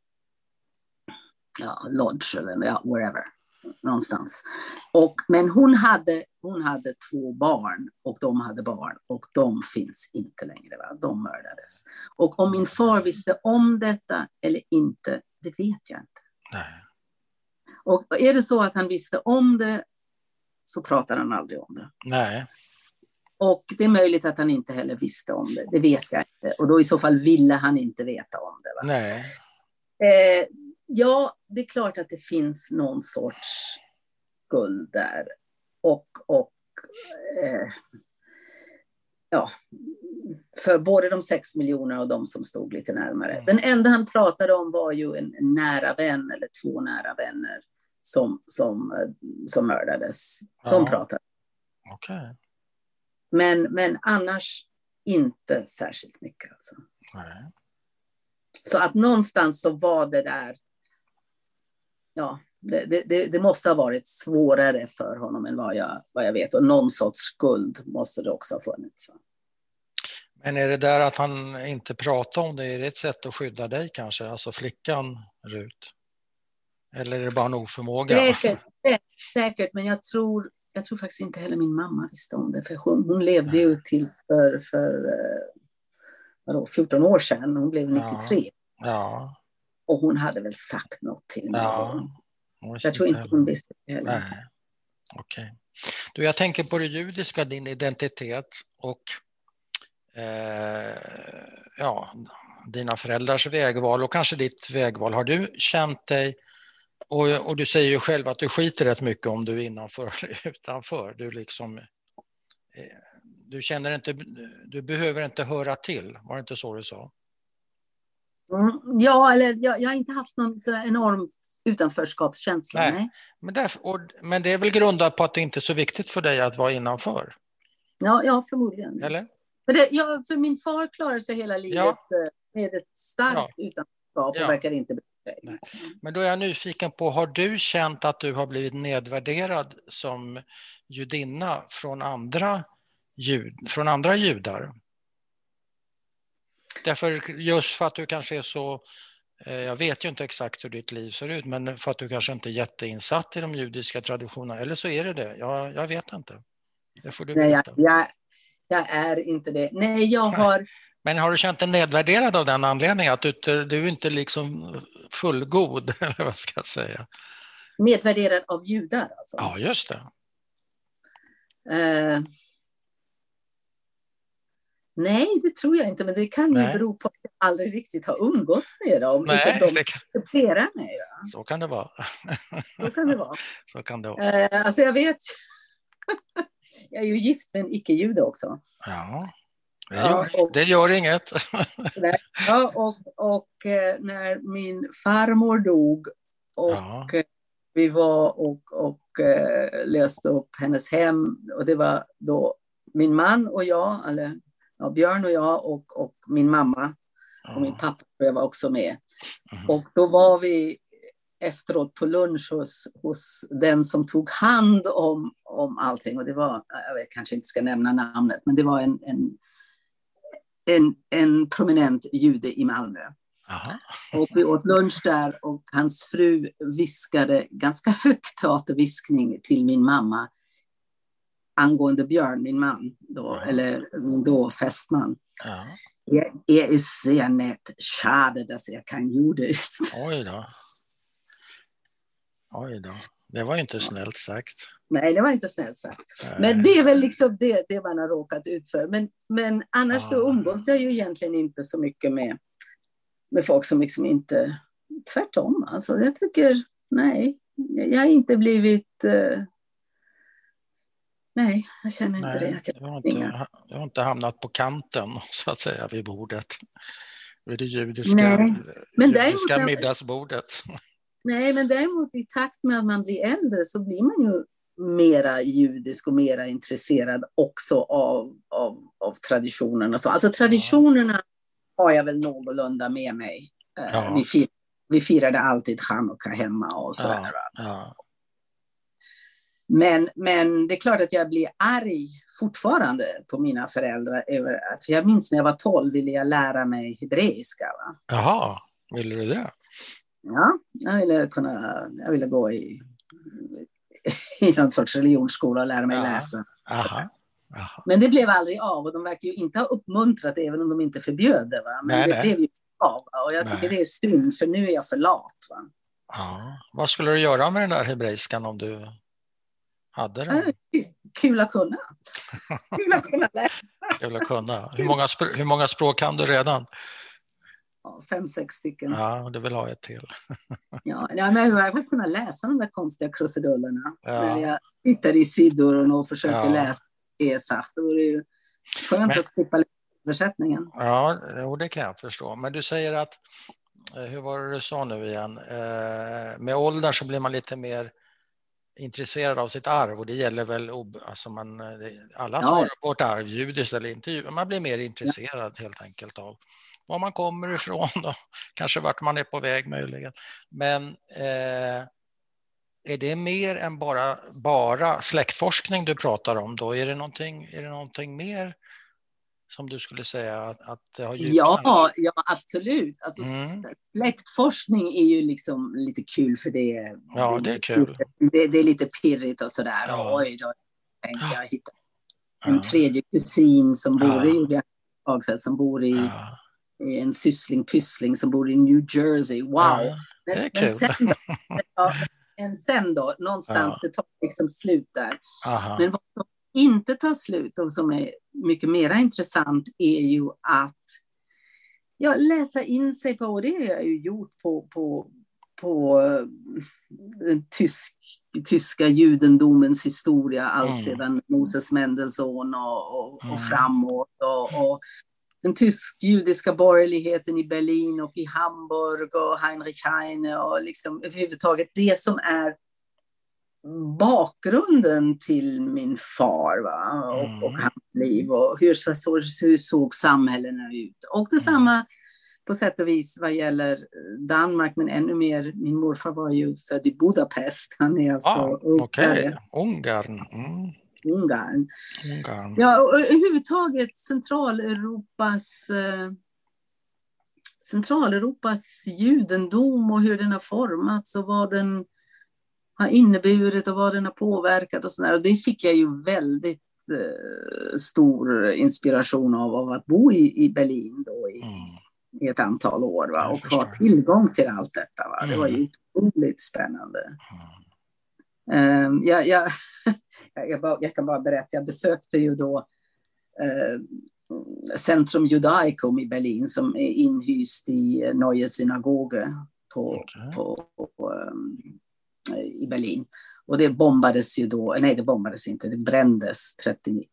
ja, Lodge eller ja, wherever. Någonstans. Och, men hon hade, hon hade två barn och de hade barn och de finns inte längre. Va? De mördades. Och om min far visste om detta eller inte, det vet jag inte. Nej. Och är det så att han visste om det så pratar han aldrig om det. Nej. Och det är möjligt att han inte heller visste om det, det vet jag inte. Och då i så fall ville han inte veta om det. Va? Nej. Eh, ja, det är klart att det finns någon sorts skuld där. Och, och eh, ja, för både de sex miljonerna och de som stod lite närmare. Mm. Den enda han pratade om var ju en, nära vän eller två nära vänner som, som, eh, som mördades. De pratade. Okay. Men, men annars inte särskilt mycket. Alltså. Nej. Så att någonstans så var det där, ja, det, det, det, måste ha varit svårare för honom än vad jag, vad jag vet. Och någon sorts skuld måste det också ha funnits. Men är det där att han inte pratar om det, är det ett sätt att skydda dig kanske, alltså flickan Rut? Eller är det bara en oförmåga? Säkert, säkert men jag tror, jag tror faktiskt inte heller min mamma visste om det, för hon, hon levde ju till för, för eh, vadå, 14 år sedan, hon blev 93. Ja. ja. Och hon hade väl sagt något till mig. Ja. Jag tror inte hon visste det heller. Nej. Okay. Du, jag tänker på det judiska, din identitet och eh, ja, dina föräldrars vägval och kanske ditt vägval. Har du känt dig och, och, du säger ju själv att du skiter rätt mycket om du är innanför eller utanför. Du, liksom, eh, du känner inte, du behöver inte höra till, var det inte så du sa? Mm, ja, eller jag, jag, har inte haft någon så enorm utanförskapskänsla. Nej. nej. Men, därför, och, men det är väl grundat på att det inte är så viktigt för dig att vara innanför? Ja, ja förmodligen. Eller? För, det, ja, för min far klarade sig hela livet ja. Eh, med ett starkt ja. utanförskap och ja. verkar inte Nej. Men då är jag nyfiken på, har du känt att du har blivit nedvärderad som judinna från andra, jud, från andra judar? Därför just för att du kanske är så, eh, jag vet ju inte exakt hur ditt liv ser ut, men för att du kanske inte är jätteinsatt i de judiska traditionerna, eller så är det det, jag, jag vet inte. Det får du Nej, jag, jag, jag, är inte det. Nej, jag har men har du känt dig nedvärderad av den anledningen? Att du, du är inte liksom fullgod, eller vad ska jag säga? Nedvärderad av judar alltså? Ja, just det. Uh, nej, det tror jag inte, men det kan nej. ju bero på att jag aldrig riktigt har umgåtts med dem. Nej, utan de accepterar mig. Ja. Så kan det vara. Så kan det vara. Så kan det också. Uh, alltså jag vet, jag är ju gift med en icke-jude också. Ja. Det gör, ja, och, det gör inget. ja, och, och eh, när min farmor dog och ja. vi var och, och eh, löste upp hennes hem. Och det var då min man och jag, eller ja, Björn och jag och, och min mamma. Och min pappa var också med. Mm. Och då var vi efteråt på lunch hos, hos den som tog hand om, om allting. Och det var, jag kanske inte ska nämna namnet, men det var en, en, en, en prominent jude i Malmö. Aha. Och vi åt lunch där och hans fru viskade ganska högt teaterviskning till min mamma angående Björn, min man, då, ja. eller då fästman. Ja. Jag är sehr nett, schade dass er kein Jude ist. Oj då. Oj då. Det var inte snällt sagt. Nej, det var inte snällt sagt. Nej. Men det är väl liksom det, det man har råkat ut för. Men, men annars ja. så umgås jag ju egentligen inte så mycket med, med folk som liksom inte... Tvärtom, alltså. Jag tycker, nej, jag har inte blivit... Uh, nej, jag känner inte nej, det. Att jag, jag, har inte, jag har inte hamnat på kanten, så att säga, vid bordet. Vid det judiska, nej. Men judiska däremot, middagsbordet. Nej, men däremot i takt med att man blir äldre så blir man ju mera judisk och mera intresserad också av, av, av traditionerna. Så, alltså traditionerna har jag väl någorlunda med mig. Eh, ja. Vi, fir, vi firade alltid chanukka hemma och så ja. ja. Men, men det är klart att jag blir arg fortfarande på mina föräldrar. För jag minns när jag var 12 ville jag lära mig hebreiska. Va? Jaha, ville du det? Ja, jag ville, kunna, jag ville gå i, i någon sorts religionsskola och lära mig ja. läsa. Aha. Aha. Men det blev aldrig av och de verkar ju inte ha uppmuntrat även om de inte förbjöd det. Va? Men nej, det nej. blev ju av och jag tycker nej. det är synd för nu är jag för lat. Va? Ja. Vad skulle du göra med den där hebreiskan om du hade den? Kul att kunna. Kul att kunna läsa. Kul att kunna. Hur många, hur många språk kan du redan? fem, sex stycken. Ja, du vill ha ett till. ja, men jag har kunnat läsa de där konstiga krusidullerna. Ja. När jag tittar i sidor och försöker ja. läsa ESA. Det ju skönt men, att slippa översättningen. Ja, det kan jag förstå. Men du säger att, eh, hur var det du sa nu igen, eh, med åldern så blir man lite mer intresserad av sitt arv och det gäller väl alltså man, alla som ja. har vårt arv, judiskt eller inte, man blir mer intresserad ja. helt enkelt av var man kommer ifrån och kanske vart man är på väg möjligen. Men eh, är det mer än bara, bara släktforskning du pratar om då? Är det någonting, är det någonting mer som du skulle säga att, att det har Ja, ja absolut. Alltså, mm. Släktforskning är ju liksom lite kul för det. Ja, det är kul. Det, det är lite pirrigt och sådär. Ja. Oj, då tänkte jag hitta en ja. tredje kusin som bor i som bor i en syssling pyssling som bor i New Jersey. Wow! Det är kul. Men sen men sen då någonstans, det tar liksom slut där. Aha. Men vad som inte tar slut och som är mycket mer intressant är ju att ja, läsa in sig på, och det har jag ju gjort på, på, på den eh, tysk, tyska judendomens historia allt mm. Moses Mendelssohn och, och, och mm. framåt. Och, och den tysk-judiska borgerligheten i Berlin och i Hamburg och Heinrich Heine och liksom överhuvudtaget det som är bakgrunden till min far va? Och, mm. och hans liv och hur, så, hur såg samhällena ut. Och detsamma mm. på sätt och vis vad gäller Danmark, men ännu mer, min morfar var ju född i Budapest. Han är alltså ah, Okej, okay. Ungarn. Mm. Ungarn. Ungarn. Ja, och överhuvudtaget Centraleuropas eh, Centraleuropas judendom och hur den har formats och vad den har inneburit och vad den har påverkat och sådär. Och det fick jag ju väldigt eh, stor inspiration av, av att bo i, i Berlin då i, mm. i ett antal år va? och ha tillgång till allt detta. Va? Det var ju mm. otroligt spännande. Mm. Um, jag, jag, jag, bara, jag, kan bara berätta, jag besökte ju då eh, Centrum Judaicum i Berlin som är inhyst i Neue Synagoge på, okay. på, på um, i Berlin. Och det bombades ju då, nej det bombades inte, det brändes 38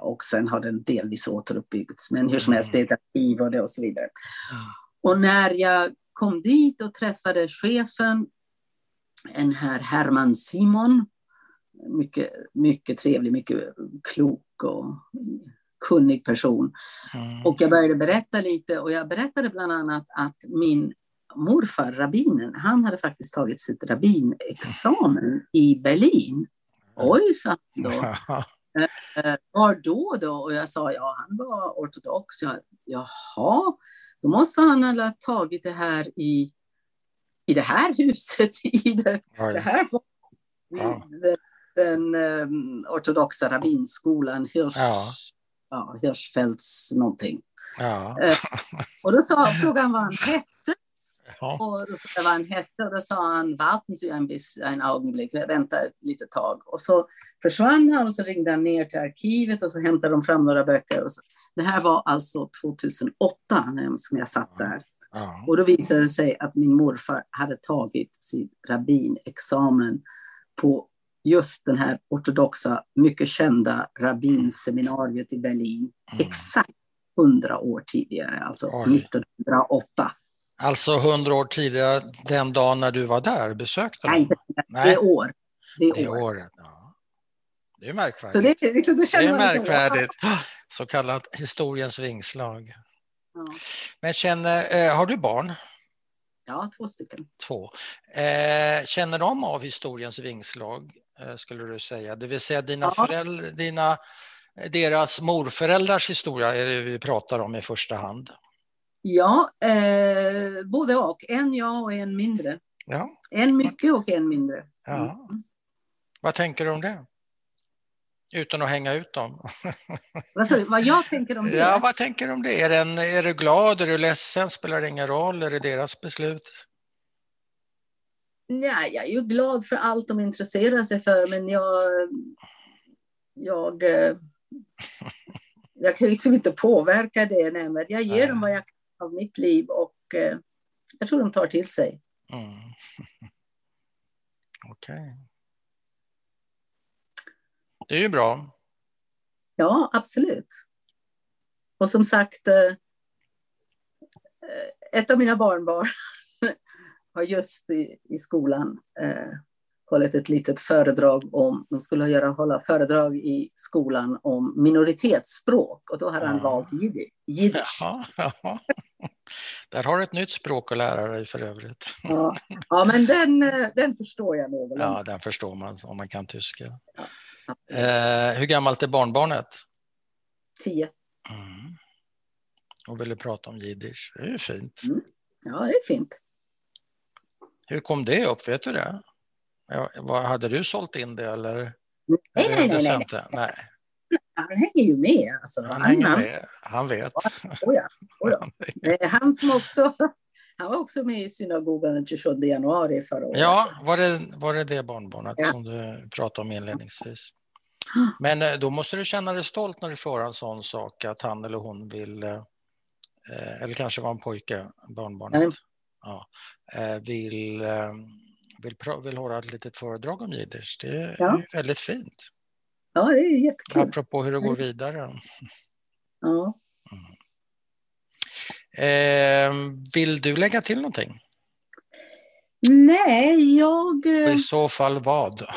och sen har den delvis återuppbyggts. Men hur som helst, det är ett arkiv och det och så vidare. Mm. Och när jag kom dit och träffade chefen en herr Herman Simon. Mycket, mycket trevlig, mycket klok och kunnig person. Mm. Och jag började berätta lite och jag berättade bland annat att min morfar, rabbinen, han hade faktiskt tagit sitt rabbinexamen i Berlin. Oj, sa han då. Eh, var då då? Och jag sa ja, han var ortodox. Jag, Jaha, då måste han ha tagit det här i, i det här huset, i det, det här ja. den, den um, ortodoxa rabbinskolan, Hirsch, ja. Ja, Hirschfeldts någonting. Ja. Uh, och då sa, frågade han vad han hette. Ja. Och då sa vad han hette och då sa han warten Sie ein, bisschen, ein Augenblick, vänta lite tag. Och så försvann han och så ringde han ner till arkivet och så hämtade de fram några böcker. Och så. Det här var alltså 2008 som jag satt där. Ja. Och då visade det sig att min morfar hade tagit sin rabbinexamen på just den här ortodoxa, mycket kända rabbinseminariet i Berlin. Mm. Exakt hundra år tidigare, alltså Oj. 1908. Alltså hundra år tidigare, den dag när du var där, besökte Nej, Nej. det är år. Det är, det är år. året. Ja. Det är märkvärdigt. Så det, är, liksom, det är märkvärdigt. Så, så kallat historiens vingslag. Ja. Men känner, eh, har du barn? Ja, två stycken. Två. Eh, känner de av historiens vingslag, eh, skulle du säga? Det vill säga dina ja. föräldrar, dina, deras morföräldrars historia är det vi pratar om i första hand. Ja, eh, både och. En ja och en mindre. Ja. En mycket och en mindre. Ja. Mm. Vad tänker du om det? Utan att hänga ut dem. Vad, vad jag tänker om det? Ja, vad tänker du om det? Är, den, är du glad, är du ledsen, spelar det ingen roll? Är det deras beslut? Nej, jag är ju glad för allt de intresserar sig för, men jag... Jag, eh, jag kan liksom inte påverka det, men jag ger nej. dem vad jag av mitt liv och eh, jag tror de tar till sig. Mm. Okej. Okay. Det är ju bra. Ja, absolut. Och som sagt, eh, ett av mina barnbarn har just i, i skolan eh, hållit ett litet föredrag om, de skulle göra, hålla föredrag i skolan om minoritetsspråk och då hade han valt jiddisch. Där har du ett nytt språk att lära dig för övrigt. Ja, ja men den, den förstår jag nog. Ja, den förstår man om man kan tyska. Ja. Eh, hur gammalt är barnbarnet? Tio. Mm. Och ville prata om jiddisch. Det är ju fint. Mm. Ja, det är fint. Hur kom det upp? Vet du det? Vad, hade du sålt in det eller? Nej, nej, nej, nej, nej. nej. Han hänger ju med. Alltså. Han, hänger med. Han vet. Oh ja, oh ja. Han som också han var också med i synagogan den 27 januari förra året. Ja, var det var det, det barnbarnet ja. som du pratade om inledningsvis? Men eh, då måste du känna dig stolt när du får en sån sak att han eller hon vill, eh, eller kanske var en pojke, barnbarnet, ja, eh, vill, vill, vill hålla ett litet föredrag om jiddisch. Det är ja. väldigt fint. Ja, det är jättekul. Apropå hur det går vidare. Ja. Mm. Eh, vill du lägga till någonting? Nej, jag... I så fall vad?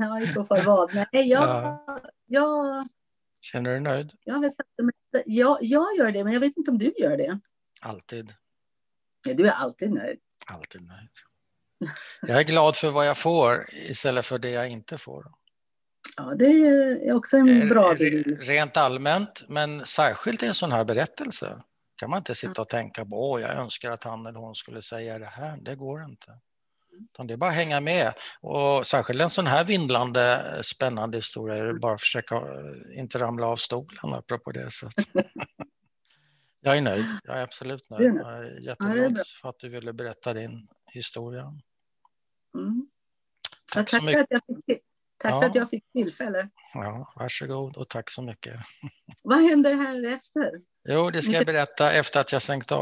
Ja, i så fall vad? Nej, jag... Ja. jag Känner du dig nöjd? Jag, jag, jag gör det, men jag vet inte om du gör det. Alltid. Ja, du är alltid nöjd. Alltid nöjd. Jag är glad för vad jag får istället för det jag inte får. Ja, det är också en bra bild. Rent allmänt, men särskilt i en sån här berättelse kan man inte sitta och tänka på åh, jag önskar att han eller hon skulle säga det här. Det går inte. Utan det är bara att hänga med. Och särskilt en sån här vindlande spännande historia är det bara att försöka eh, inte ramla av stolen apropå det. Så jag är nöjd. Jag är absolut nöjd. Jag är jätteglad för att du ville berätta din historia. Mm. Tack, tack, så mycket. För att jag fick, tack ja. för att jag fick tillfälle. Ja, varsågod och tack så mycket. Vad händer här efter? Jo, det ska jag berätta efter att jag stängt av.